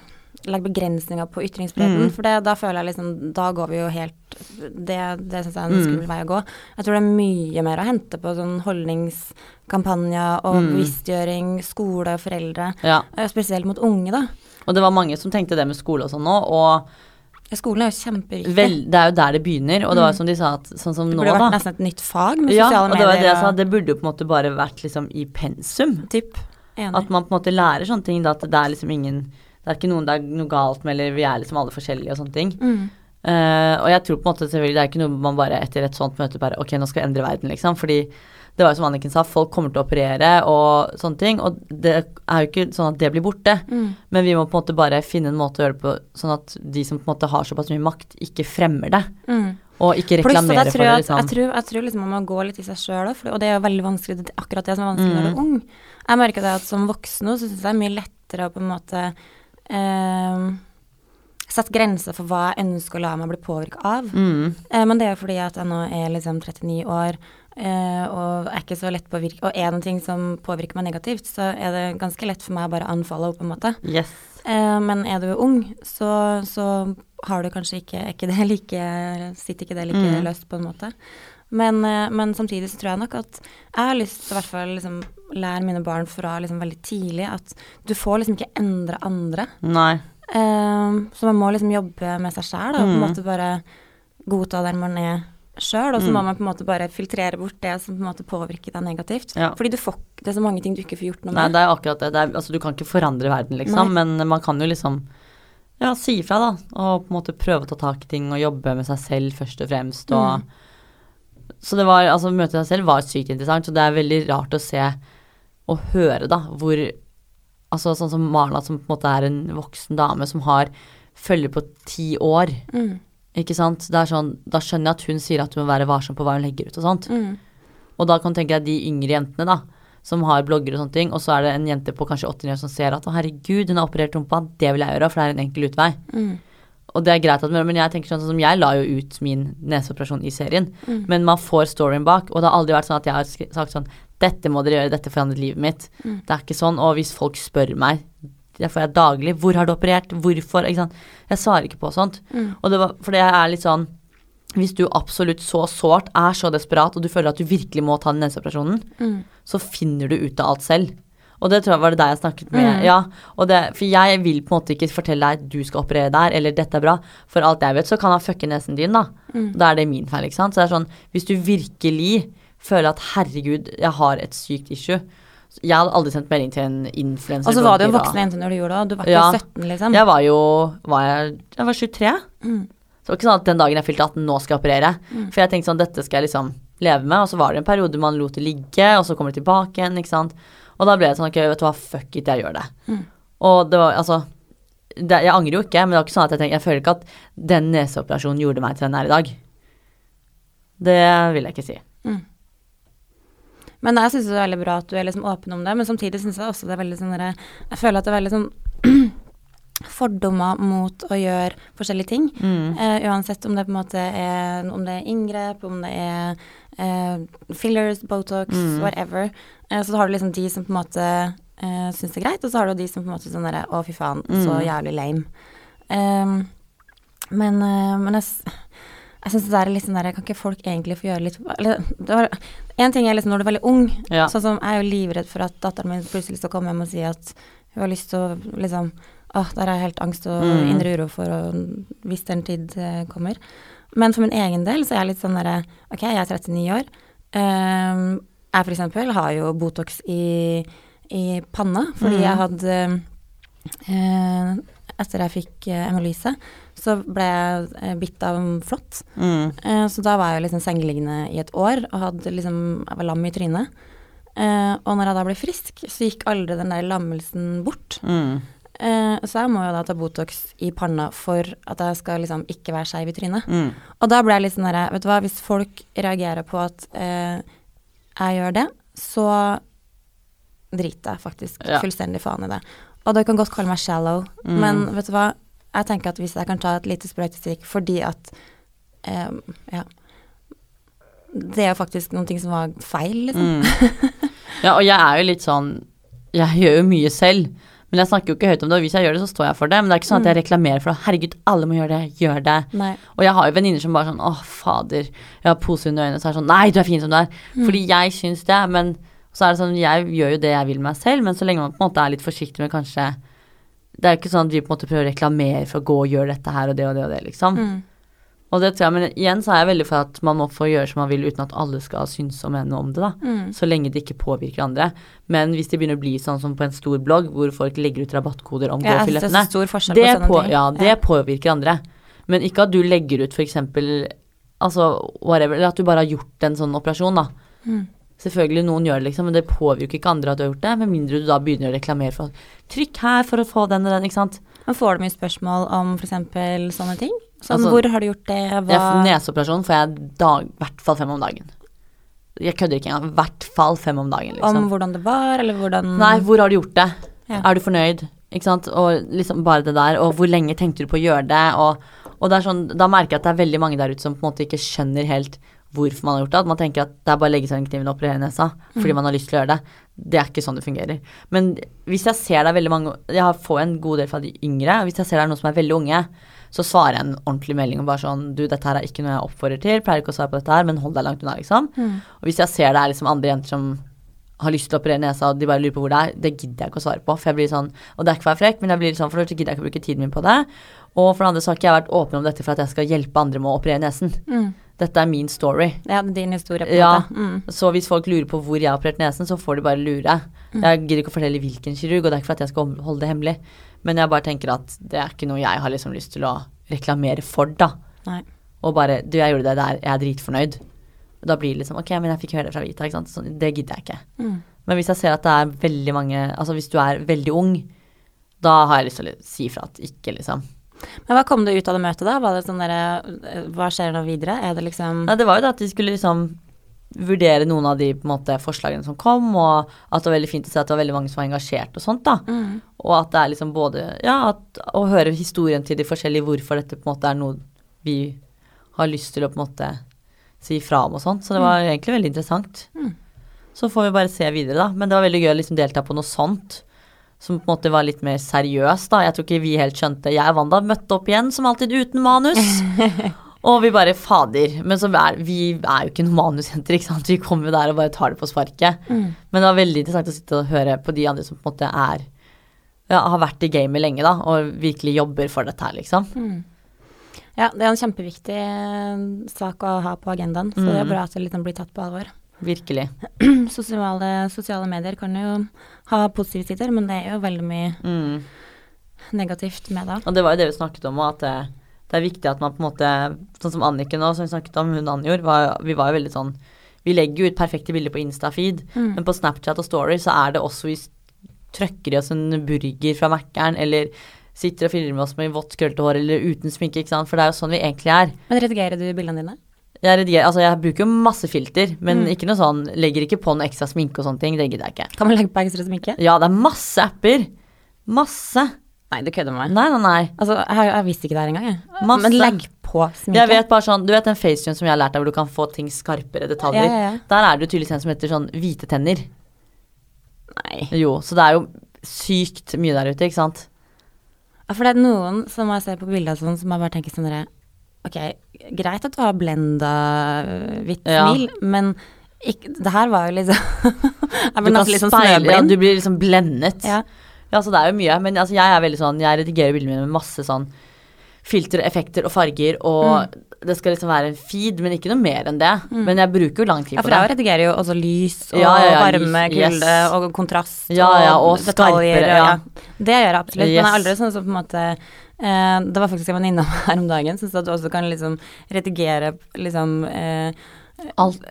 [SPEAKER 2] legge begrensninger på ytringsfriheten.
[SPEAKER 1] Mm.
[SPEAKER 2] For det, da føler jeg liksom Da går vi jo helt Det, det syns jeg er en
[SPEAKER 1] Mm.
[SPEAKER 2] skummel vei å gå. Jeg tror det er mye mer å hente på sånn holdningskampanjer og
[SPEAKER 1] Mm.
[SPEAKER 2] bevisstgjøring, skole og foreldre.
[SPEAKER 1] Ja.
[SPEAKER 2] eh, Spesielt mot unge, da.
[SPEAKER 1] Og det var mange som tenkte det med skole og sånn nå, og
[SPEAKER 2] Skolen er jo kjempeviktig.
[SPEAKER 1] vel, det er jo der det begynner, og det var
[SPEAKER 2] Mm.
[SPEAKER 1] som de sa at sånn som nå, da.
[SPEAKER 2] det
[SPEAKER 1] nå,
[SPEAKER 2] burde
[SPEAKER 1] da.
[SPEAKER 2] vært nesten et nytt fag med
[SPEAKER 1] Ja,
[SPEAKER 2] sosiale
[SPEAKER 1] og det var det
[SPEAKER 2] medier.
[SPEAKER 1] jeg sa, det burde jo på en måte bare vært liksom i pensum.
[SPEAKER 2] Typ. Enig.
[SPEAKER 1] At man på en måte lærer sånne ting, da, at det er liksom ingen Det er ikke noen det er noe galt med, eller vi er liksom alle forskjellige og sånne ting.
[SPEAKER 2] mm.
[SPEAKER 1] Uh, og jeg tror på en måte selvfølgelig det er ikke noe man bare etter et sånt møte bare Ok, nå skal vi endre verden, liksom. Fordi det var jo som Anniken sa, folk kommer til å operere og sånne ting. Og det er jo ikke sånn at det blir borte.
[SPEAKER 2] Mm.
[SPEAKER 1] Men vi må på en måte bare finne en måte å gjøre det på sånn at de som på en måte har såpass mye makt, ikke fremmer det.
[SPEAKER 2] Mm.
[SPEAKER 1] Og ikke
[SPEAKER 2] jeg
[SPEAKER 1] for det, liksom.
[SPEAKER 2] jeg, tror, jeg tror liksom man må gå litt i seg sjøl òg, og det er jo veldig vanskelig. Det er akkurat det som er vanskelig når du er
[SPEAKER 1] Mm.
[SPEAKER 2] ung. Jeg merker det at som voksen nå, syns jeg det er mye lettere å på en måte eh, sette grenser for hva jeg ønsker å la meg bli påvirka av.
[SPEAKER 1] Mm.
[SPEAKER 2] Eh, men det er fordi at jeg nå er liksom 39 år eh, og er ikke så lett påvirka. Og er det noe ting som påvirker meg negativt, så er det ganske lett for meg å bare unfollow, på en måte.
[SPEAKER 1] Yes.
[SPEAKER 2] Eh, men er du ung, så, så har du kanskje ikke, ikke det like Sitter ikke det like
[SPEAKER 1] Mm.
[SPEAKER 2] løst, på en måte. Men, men samtidig så tror jeg nok at jeg har lyst til å hvert fall liksom lære mine barn fra liksom veldig tidlig at du får liksom ikke endre andre.
[SPEAKER 1] Nei.
[SPEAKER 2] Eh, så man må liksom jobbe med seg sjæl og på en
[SPEAKER 1] Mm.
[SPEAKER 2] måte bare godta der man er sjøl, og så må man på en måte bare filtrere bort det som på en måte påvirker deg negativt.
[SPEAKER 1] Ja.
[SPEAKER 2] Fordi du får, det er så mange ting du ikke får gjort noe
[SPEAKER 1] Nei, det er akkurat det. det er, altså, du kan ikke forandre verden, liksom, men man kan jo liksom ja, si ifra, da. Og på en måte prøve å ta tak i ting og jobbe med seg selv først og fremst. Og, Så det var, altså møte seg selv var sykt interessant, så det er veldig rart å se og høre, da, hvor Altså sånn som Marla, som på en måte er en voksen dame som har følger på ti år.
[SPEAKER 2] Mm,
[SPEAKER 1] Ikke sant? Sånn, da skjønner jeg at hun sier at hun må være varsom på hva hun legger ut og sånt.
[SPEAKER 2] mm,
[SPEAKER 1] Og da kan du tenke deg de yngre jentene, da, som har blogger og sånne ting, og så er det en jente på kanskje 89 år som ser at å herregud, hun har operert rumpa, det vil jeg gjøre, for det er en enkel utvei.
[SPEAKER 2] mm,
[SPEAKER 1] Og det er greit at men jeg tenker sånn som jeg la jo ut min neseoperasjon i serien,
[SPEAKER 2] Mm.
[SPEAKER 1] men man får storyen bak, og det har aldri vært sånn at jeg har sagt sånn dette må dere gjøre, dette forandret livet mitt.
[SPEAKER 2] Mm.
[SPEAKER 1] Det er ikke sånn, og hvis folk spør meg, det får jeg daglig, hvor har du operert, hvorfor, ikke sant. Jeg svarer ikke på sånt.
[SPEAKER 2] mm,
[SPEAKER 1] Og det var, for det er litt sånn Hvis du absolutt så sårt er så desperat, og du føler at du virkelig må ta den neseoperasjonen,
[SPEAKER 2] mm,
[SPEAKER 1] så finner du ut av alt selv. Og det tror jeg var det der jeg snakket med
[SPEAKER 2] Mm.
[SPEAKER 1] Ja, og det, for jeg vil på en måte ikke fortelle deg at du skal operere der, eller dette er bra. For alt jeg vet, så kan han fucke nesen din, da.
[SPEAKER 2] mm.
[SPEAKER 1] Da er det min feil, ikke sant. Så det er sånn, hvis du virkelig føler at herregud, jeg har et sykt issue Jeg hadde aldri sendt melding til en influenser.
[SPEAKER 2] Og så var du en voksen jente når du gjorde det, du var ikke
[SPEAKER 1] Ja.
[SPEAKER 2] 17, liksom.
[SPEAKER 1] Jeg var jo var jeg, jeg var 23.
[SPEAKER 2] Mm,
[SPEAKER 1] Så det var ikke sånn at den dagen jeg fylte 18, nå skal jeg operere.
[SPEAKER 2] Mm.
[SPEAKER 1] For jeg tenkte sånn, dette skal jeg liksom leve med. Og så var det en periode man lot det ligge, og så kommer det tilbake igjen, ikke sant. Og da ble det sånn, ok, vet du hva, fuck it, jeg gjør det.
[SPEAKER 2] Mm.
[SPEAKER 1] Og det var, altså, det, jeg angrer jo ikke, men det var ikke sånn at jeg tenker, jeg føler ikke at den neseoperasjonen gjorde meg til den jeg er i dag. Det vil jeg ikke si.
[SPEAKER 2] mm. Men jeg syns det er veldig bra at du er liksom åpen om det, men samtidig syns jeg også det er veldig sånn Jeg føler at det er veldig sånn [clears throat] fordommer mot å gjøre forskjellige ting.
[SPEAKER 1] Mm.
[SPEAKER 2] Eh, uansett om det på en måte er Om det er inngrep, om det er eh, fillers, Botox,
[SPEAKER 1] Mm.
[SPEAKER 2] whatever. Eh, så har du liksom de som på en måte eh, syns det er greit, og så har du de som på en måte sånn derre Å, fy faen, så
[SPEAKER 1] Mm.
[SPEAKER 2] jævlig lame. Ehm, men eh, men jeg, jeg syns det er litt sånn der Kan ikke folk egentlig få gjøre litt Eller det var En ting er liksom når du er veldig ung.
[SPEAKER 1] Ja.
[SPEAKER 2] Sånn som jeg er jo livredd for at datteren min plutselig skal komme hjem og si at hun har lyst til å liksom Åh, der har jeg helt angst og
[SPEAKER 1] Mm.
[SPEAKER 2] indre uro for å, hvis den tid eh, kommer. Men for min egen del så er jeg litt sånn derre Ok, jeg er 39 år. Um, jeg for eksempel har jo Botox i, i panna fordi
[SPEAKER 1] Mm.
[SPEAKER 2] jeg hadde eh, Etter jeg fikk emolyse, hemolyse, så ble jeg eh, bitt av en flått.
[SPEAKER 1] Mm.
[SPEAKER 2] Eh, så da var jeg jo liksom sengeliggende i et år og hadde liksom, jeg var lam i trynet. Eh, og når jeg da ble frisk, så gikk aldri den der lammelsen bort.
[SPEAKER 1] Mm.
[SPEAKER 2] Eh, så jeg må jo da ta Botox i panna for at jeg skal liksom ikke være skeiv i trynet.
[SPEAKER 1] Mm.
[SPEAKER 2] Og da ble jeg litt sånn derre, vet du hva, hvis folk reagerer på at eh, jeg gjør det, så driter jeg faktisk
[SPEAKER 1] Ja.
[SPEAKER 2] fullstendig faen i det. Og dere kan godt kalle meg shallow,
[SPEAKER 1] Mm.
[SPEAKER 2] men vet du hva, jeg tenker at hvis jeg kan ta et lite sprøytestikk fordi at eh, ja, det er jo faktisk noen ting som var feil, liksom.
[SPEAKER 1] Mm. [laughs] Ja, og jeg er jo litt sånn Jeg gjør jo mye selv. Men jeg snakker jo ikke høyt om det, og hvis jeg gjør det, så står jeg for det. Men det er ikke sånn at jeg reklamerer for det. Herregud, alle må gjøre det. Gjør det.
[SPEAKER 2] Nei.
[SPEAKER 1] Og jeg har jo venninner som bare sånn Å, fader. Jeg har pose under øynene, så er det sånn Nei, du er fin som du er. Fordi jeg syns det. Men så er det sånn Jeg gjør jo det jeg vil med meg selv, men så lenge man på en måte er litt forsiktig med kanskje Det er jo ikke sånn at vi på en måte prøver å reklamere for å gå og gjøre dette her og det og det og det, liksom.
[SPEAKER 2] Mm.
[SPEAKER 1] Og det tror jeg, men igjen så er jeg veldig for at man må få gjøre som man vil uten at alle skal synes og mene om det, da.
[SPEAKER 2] Mm.
[SPEAKER 1] Så lenge det ikke påvirker andre. Men hvis det begynner å bli sånn som på en stor blogg, hvor folk legger ut rabattkoder om
[SPEAKER 2] Ja, det
[SPEAKER 1] gåfillettene,
[SPEAKER 2] så
[SPEAKER 1] det,
[SPEAKER 2] på
[SPEAKER 1] ja, det påvirker andre. Men ikke at du legger ut eksempel Altså whatever, eller at du bare har gjort en sånn operasjon, da.
[SPEAKER 2] Mm.
[SPEAKER 1] Selvfølgelig, noen gjør det, liksom, men det påvirker ikke andre at du har gjort det, med mindre du da begynner å reklamere for Trykk her for å få den og den, ikke sant.
[SPEAKER 2] Men får du mye spørsmål om f.eks. sånne ting? Sånn,
[SPEAKER 1] Altså,
[SPEAKER 2] hvor har du gjort det? Hva
[SPEAKER 1] ja, neseoperasjon får jeg dag, i hvert fall fem om dagen. Jeg kødder ikke engang. I hvert fall fem om dagen, liksom.
[SPEAKER 2] Om hvordan det var, eller hvordan
[SPEAKER 1] Nei, hvor har du gjort det?
[SPEAKER 2] Ja.
[SPEAKER 1] Er du fornøyd? Ikke sant? Og liksom bare det der, og hvor lenge tenkte du på å gjøre det? Og, og det er sånn, da merker jeg at det er veldig mange der ute som på en måte ikke skjønner helt hvorfor man har gjort det. At man tenker at det er bare å legge seg den kniven og operere nesa fordi man har lyst til å gjøre det. Det er ikke sånn det fungerer. Men hvis jeg ser det er veldig mange Jeg får en god del fra de yngre. og Hvis jeg ser det er noen som er veldig unge, så svarer jeg en ordentlig melding og bare sånn Du, dette her er ikke noe jeg oppfordrer til. Pleier ikke å svare på dette her, men hold deg langt unna, liksom.
[SPEAKER 2] Mm.
[SPEAKER 1] Og hvis jeg ser det er liksom andre jenter som har lyst til å operere nesa, og de bare lurer på hvor det er, det gidder jeg ikke å svare på. For jeg blir sånn, Og det er ikke for å være frekk, men jeg blir sånn, for det gidder jeg ikke å bruke tiden min på det. Og for det andre så har ikke jeg vært åpen om dette for at jeg skal hjelpe andre med å operere nesen.
[SPEAKER 2] Mm.
[SPEAKER 1] Dette er min story.
[SPEAKER 2] Ja, din historie, på en
[SPEAKER 1] Ja.
[SPEAKER 2] måte. Mm.
[SPEAKER 1] Så hvis folk lurer på hvor jeg har operert nesen, så får de bare lure. Jeg gidder ikke å fortelle hvilken kirurg, og det er ikke for at jeg skal holde det hemmelig. Men jeg bare tenker at det er ikke noe jeg har liksom lyst til å reklamere for, da.
[SPEAKER 2] Nei.
[SPEAKER 1] Og bare Du, jeg gjorde det der, jeg er dritfornøyd. Da blir det liksom Ok, men jeg fikk høre det fra Vita, ikke sant. Så det gidder jeg ikke.
[SPEAKER 2] Mm.
[SPEAKER 1] Men hvis jeg ser at det er veldig mange Altså hvis du er veldig ung, da har jeg lyst til å si ifra at ikke, liksom.
[SPEAKER 2] Men hva kom det ut av det møtet, da? Det sånn der, Hva skjer nå videre? Er det liksom
[SPEAKER 1] Nei, det var jo det at de skulle liksom vurdere noen av de måte, forslagene som kom, og at det var veldig fint å se at det var veldig mange som var engasjert og sånt, da.
[SPEAKER 2] mm.
[SPEAKER 1] Og at det er liksom både Ja, at, å høre historien til de forskjellige, hvorfor dette på en måte er noe vi har lyst til å på en måte si fra om og sånn. Så det var egentlig veldig interessant.
[SPEAKER 2] Mm.
[SPEAKER 1] Så får vi bare se videre, da. Men det var veldig gøy å liksom delta på noe sånt. Som på en måte var litt mer seriøst, da. Jeg tror ikke vi helt skjønte Jeg og Wanda møtte opp igjen, som alltid, uten manus. [laughs] og vi bare Fader. Men så er vi er jo ikke noen manusjenter, ikke sant. Vi kommer jo der og bare tar det på sparket.
[SPEAKER 2] Mm.
[SPEAKER 1] Men det var veldig interessant å sitte og høre på de andre som på en måte er ja, har vært i gamet lenge, da, og virkelig jobber for dette her, liksom.
[SPEAKER 2] Mm. Ja, det er en kjempeviktig eh, sak å ha på agendaen, så det er
[SPEAKER 1] Mm.
[SPEAKER 2] bra at det liksom blir tatt på alvor.
[SPEAKER 1] Virkelig. [clears throat]
[SPEAKER 2] Sosiale, sosiale medier kan jo ha positive sider, men det er jo veldig mye
[SPEAKER 1] Mm.
[SPEAKER 2] negativt med det.
[SPEAKER 1] Og det var jo det vi snakket om, at det, det er viktig at man på en måte Sånn som Anniken nå, som vi snakket om, hun Anjor, var, vi var jo veldig sånn Vi legger jo ut perfekte bilder på Insta-feed,
[SPEAKER 2] Mm.
[SPEAKER 1] men på Snapchat og Story så er det også vi trøkker i oss en burger fra Mækkern, eller sitter og filmer oss med vått, krøllete hår eller uten sminke, ikke sant, for det er jo sånn vi egentlig er.
[SPEAKER 2] Men redigerer du bildene dine?
[SPEAKER 1] Jeg rediger, altså jeg bruker jo masse filter, men
[SPEAKER 2] Mm.
[SPEAKER 1] ikke noe sånn, legger ikke på noe ekstra sminke og sånne ting, det gidder jeg ikke.
[SPEAKER 2] Kan man legge på ekstra sminke?
[SPEAKER 1] Ja, det er masse apper. Masse.
[SPEAKER 2] Nei, du kødder med meg.
[SPEAKER 1] Nei, nei, nei.
[SPEAKER 2] Altså, jeg, jeg visste ikke det her engang, jeg.
[SPEAKER 1] Masse.
[SPEAKER 2] Men legg på sminke.
[SPEAKER 1] Jeg vet bare sånn, du vet den facetune som jeg har lært deg, hvor du kan få ting skarpere detaljer.
[SPEAKER 2] Ja, ja, ja.
[SPEAKER 1] Der er det jo tydeligvis en som heter sånn hvite tenner.
[SPEAKER 2] Nei.
[SPEAKER 1] Jo, så det er jo sykt mye der ute, ikke sant.
[SPEAKER 2] Ja, for det er noen som jeg ser på bilder sånn, som jeg bare tenker sånn derre Ok, greit at du har blenda hvitt hvitt
[SPEAKER 1] Ja.
[SPEAKER 2] smil, men ikke, det her var jo liksom Jeg ble nesten litt sånn
[SPEAKER 1] ja,
[SPEAKER 2] snøblind.
[SPEAKER 1] du blir liksom blendet.
[SPEAKER 2] Ja.
[SPEAKER 1] Ja, så det er jo mye. Men altså, jeg er veldig sånn, jeg redigerer bildene mine med masse sånn filter, effekter og farger, og
[SPEAKER 2] Mm.
[SPEAKER 1] det skal liksom være en feed, men ikke noe mer enn det. Men jeg bruker jo lang tid på det.
[SPEAKER 2] Ja, for jeg redigerer jo også lys og
[SPEAKER 1] Ja, ja, ja,
[SPEAKER 2] varme,
[SPEAKER 1] kulde yes.
[SPEAKER 2] og kontrast
[SPEAKER 1] Ja, ja, og
[SPEAKER 2] detaljer.
[SPEAKER 1] skarpere, ja.
[SPEAKER 2] Det gjør jeg absolutt, men jeg er aldri sånn som på en måte eh, Det var faktisk en venninne av meg her om dagen som sa at du også kan liksom redigere liksom eh,
[SPEAKER 1] Alt.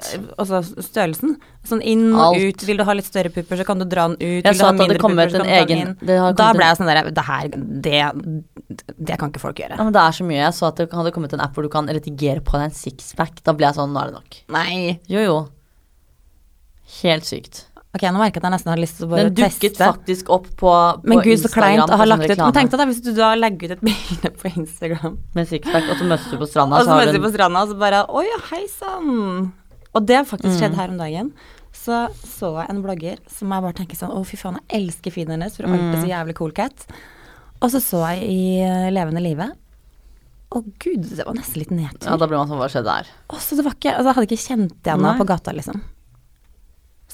[SPEAKER 2] Altså størrelsen. Sånn inn og
[SPEAKER 1] Alt.
[SPEAKER 2] ut. Vil du ha litt større pupper, så kan du dra den ut.
[SPEAKER 1] Jeg
[SPEAKER 2] Vil du ha
[SPEAKER 1] at det hadde
[SPEAKER 2] mindre
[SPEAKER 1] kommet
[SPEAKER 2] pupper, så
[SPEAKER 1] en
[SPEAKER 2] kan du dra den
[SPEAKER 1] egen
[SPEAKER 2] inn.
[SPEAKER 1] det har
[SPEAKER 2] Da
[SPEAKER 1] kommet
[SPEAKER 2] ble jeg sånn der Det her, det, det kan ikke folk gjøre.
[SPEAKER 1] Ja, men det er så mye. Jeg så at det hadde kommet en app hvor du kan redigere på deg en sixpack. Da ble jeg sånn, nå er det nok.
[SPEAKER 2] Nei.
[SPEAKER 1] Jo, jo. Helt sykt.
[SPEAKER 2] Ok, nå merker jeg at jeg nesten har lyst til å bare
[SPEAKER 1] Den dukket
[SPEAKER 2] teste.
[SPEAKER 1] faktisk opp på, på
[SPEAKER 2] Men gud, så kleint å ha lagt ut. Men tenk deg da hvis du da legger ut et [laughs] bilde på Instagram,
[SPEAKER 1] Med sixpack, og så møtes du på stranda,
[SPEAKER 2] og
[SPEAKER 1] så
[SPEAKER 2] så møtes
[SPEAKER 1] du
[SPEAKER 2] på stranda, og så bare Oi, hei sann. Og det har faktisk
[SPEAKER 1] Mm.
[SPEAKER 2] skjedd her om dagen. Så så jeg en blogger som jeg bare tenker sånn Å, fy faen, jeg elsker feeden hennes, for hun er alltid
[SPEAKER 1] Mm.
[SPEAKER 2] så jævlig cool cat. Og så så jeg i eh, Levende livet. Å gud, det var nesten litt nedtur.
[SPEAKER 1] Ja, da ble man sånn, hva skjedde der?
[SPEAKER 2] Å, så det var ikke, altså, jeg hadde ikke kjent igjen henne på gata, liksom.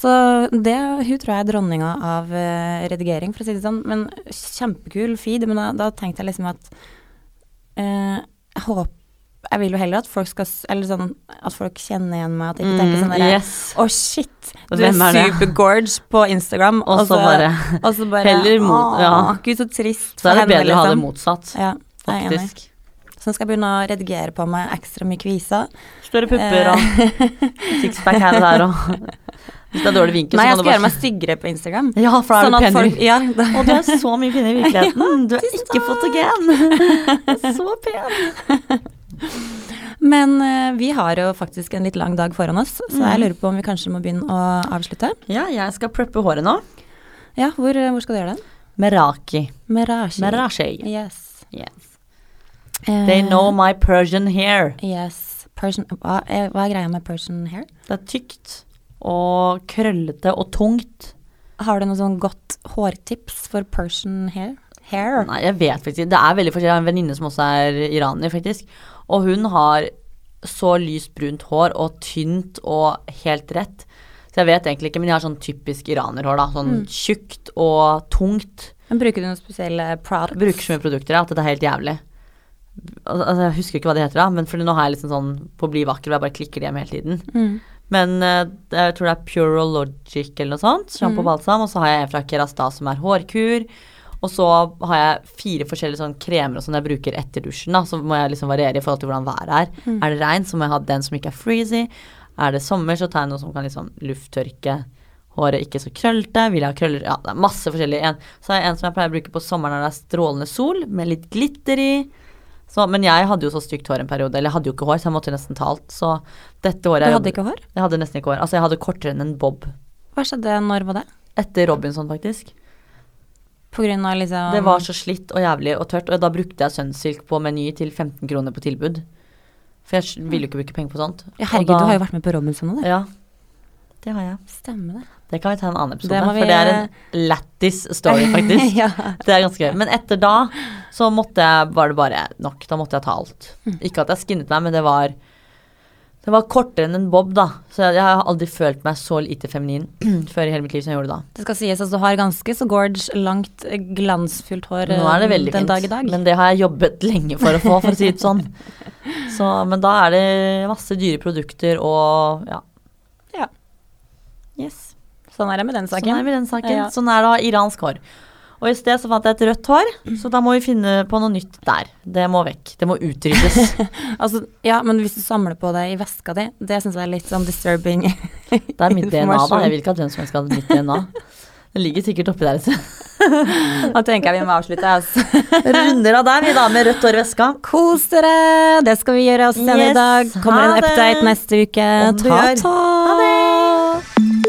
[SPEAKER 2] Så det, hun tror jeg er dronninga av uh, redigering, for å si det sånn. Men kjempekul feed. Men da, da tenkte jeg liksom at uh, Jeg håper Jeg vil jo heller at folk skal Eller sånn at folk kjenner igjen meg, at de ikke tenker sånn derre
[SPEAKER 1] Mm, yes.
[SPEAKER 2] Å, shit, du er
[SPEAKER 1] er
[SPEAKER 2] supergorge på Instagram.
[SPEAKER 1] Og så bare
[SPEAKER 2] og bare
[SPEAKER 1] heller mot-
[SPEAKER 2] Å,
[SPEAKER 1] ja.
[SPEAKER 2] Gud, så trist.
[SPEAKER 1] Så er det bedre å ha det
[SPEAKER 2] liksom.
[SPEAKER 1] motsatt,
[SPEAKER 2] Ja,
[SPEAKER 1] faktisk.
[SPEAKER 2] Så nå skal jeg begynne å redigere på meg ekstra mye kviser.
[SPEAKER 1] Større pupper og sixpack her og der og [laughs] Hvis det er dårlig vinkel,
[SPEAKER 2] Nei, jeg
[SPEAKER 1] så
[SPEAKER 2] skal
[SPEAKER 1] kan du
[SPEAKER 2] gjøre meg [laughs] styggere på Instagram.
[SPEAKER 1] Ja, for da er
[SPEAKER 2] sånn
[SPEAKER 1] du
[SPEAKER 2] folk
[SPEAKER 1] penere.
[SPEAKER 2] Ja, [laughs]
[SPEAKER 1] Og du er så mye finere i virkeligheten. Du er ikke fotogen. Så pen. [laughs]
[SPEAKER 2] Men eh, vi har jo faktisk en litt lang dag foran oss, så
[SPEAKER 1] Mm.
[SPEAKER 2] jeg lurer på om vi kanskje må begynne å avslutte.
[SPEAKER 1] Ja, jeg skal preppe håret nå.
[SPEAKER 2] Ja, hvor, eh, hvor skal du gjøre det?
[SPEAKER 1] Meraki.
[SPEAKER 2] Merashi.
[SPEAKER 1] Merashi.
[SPEAKER 2] Yes.
[SPEAKER 1] Yes.
[SPEAKER 2] Eh,
[SPEAKER 1] They know my Persian hair.
[SPEAKER 2] Yes. Persian, hva, er, hva er greia med Persian hair?
[SPEAKER 1] Det er tykt og krøllete og tungt.
[SPEAKER 2] Har du noe sånn godt hårtips for Persian hair? Hair?
[SPEAKER 1] Nei, jeg vet faktisk ikke. Det er veldig forskjellig. Jeg har en venninne som også er iraner, faktisk. Og hun har så lyst brunt hår og tynt og helt rett. Så jeg vet egentlig ikke, men jeg har sånn typisk iranerhår, da. Sånn
[SPEAKER 2] Mm.
[SPEAKER 1] tjukt og tungt.
[SPEAKER 2] Men bruker du noen spesielle products?
[SPEAKER 1] bruker så mye produkter ja, at det er helt jævlig. Altså, jeg husker ikke hva det heter, da, men for nå har jeg liksom sånn på bli vakker, hvor jeg bare klikker det hjem hele tiden.
[SPEAKER 2] Mm.
[SPEAKER 1] Men eh, jeg tror det er Purologic eller noe sånt. Sjampo og balsam. Og så har jeg en fra Kerastase som er hårkur. Og så har jeg fire forskjellige sånn kremer og sånn jeg bruker etter dusjen. da Så må jeg liksom variere i forhold til hvordan været er. Er det regn, så må jeg ha den som ikke er freezy. Er det sommer, så tar jeg noe som kan liksom lufttørke håret ikke så krøllete. Vil jeg ha krøller Ja, det er masse forskjellige. En, så har jeg en som jeg pleier å bruke på sommeren når det er strålende sol, med litt glitter i. Så, men jeg hadde jo så stygt hår en periode, eller jeg hadde jo ikke hår, så jeg måtte nesten ta alt. Så dette året Du
[SPEAKER 2] hadde ikke hår?
[SPEAKER 1] Jeg hadde nesten ikke hår. Altså, jeg hadde kortere enn en bob.
[SPEAKER 2] Hva skjedde, når var det?
[SPEAKER 1] Etter Robinson, faktisk.
[SPEAKER 2] På grunn av liksom
[SPEAKER 1] Det var så slitt og jævlig og tørt, og da brukte jeg Sunsilk på Meny til 15 kroner på tilbud. For jeg ville jo ikke bruke penger på sånt.
[SPEAKER 2] Ja, herregud,
[SPEAKER 1] da-
[SPEAKER 2] du har jo vært med på Robinson nå, du.
[SPEAKER 1] Ja, det har jeg.
[SPEAKER 2] Stemmer det.
[SPEAKER 1] Det kan vi ta en annen episode,
[SPEAKER 2] Det vi-
[SPEAKER 1] for det er en lættis story, faktisk. [laughs]
[SPEAKER 2] ja.
[SPEAKER 1] Det er ganske gøy. Men etter da så måtte jeg, var det bare nok. Da måtte jeg ta alt.
[SPEAKER 2] Mm.
[SPEAKER 1] Ikke at jeg skinnet meg, men det var det var kortere enn en bob, da. Så jeg, jeg har aldri følt meg så lite feminin [clears throat] før i hele mitt liv som jeg gjorde da.
[SPEAKER 2] Det skal sies at du har ganske så gorge, langt, eh, glansfullt hår
[SPEAKER 1] Nå er det
[SPEAKER 2] eh,
[SPEAKER 1] veldig
[SPEAKER 2] den
[SPEAKER 1] fint,
[SPEAKER 2] dag i dag.
[SPEAKER 1] men det har jeg jobbet [laughs] lenge for å få, for å si det sånn. Så, men da er det masse dyre produkter og ja.
[SPEAKER 2] Ja.
[SPEAKER 1] Yes.
[SPEAKER 2] Sånn er det med den saken.
[SPEAKER 1] Sånn er det med den saken.
[SPEAKER 2] Ja.
[SPEAKER 1] Sånn er å iransk hår. Og i sted så fant jeg et rødt hår, så da må vi finne på noe nytt der. Det må vekk. Det må utryddes. [laughs]
[SPEAKER 2] Altså, ja, men hvis du samler på det i veska di, det syns jeg er litt sånn disturbing. [laughs]
[SPEAKER 1] Det er mitt DNA, da. Jeg vil ikke at hvem som helst skal ha mitt DNA. Det ligger sikkert oppi der.
[SPEAKER 2] Da [laughs] tenker jeg vi må avslutte. Altså.
[SPEAKER 1] Runder av der, vi da, med rødt hår i veska.
[SPEAKER 2] Kos dere! Det skal vi gjøre oss senere
[SPEAKER 1] Yes,
[SPEAKER 2] i dag. Kommer en update neste uke. Ta, ta.
[SPEAKER 1] Ha det!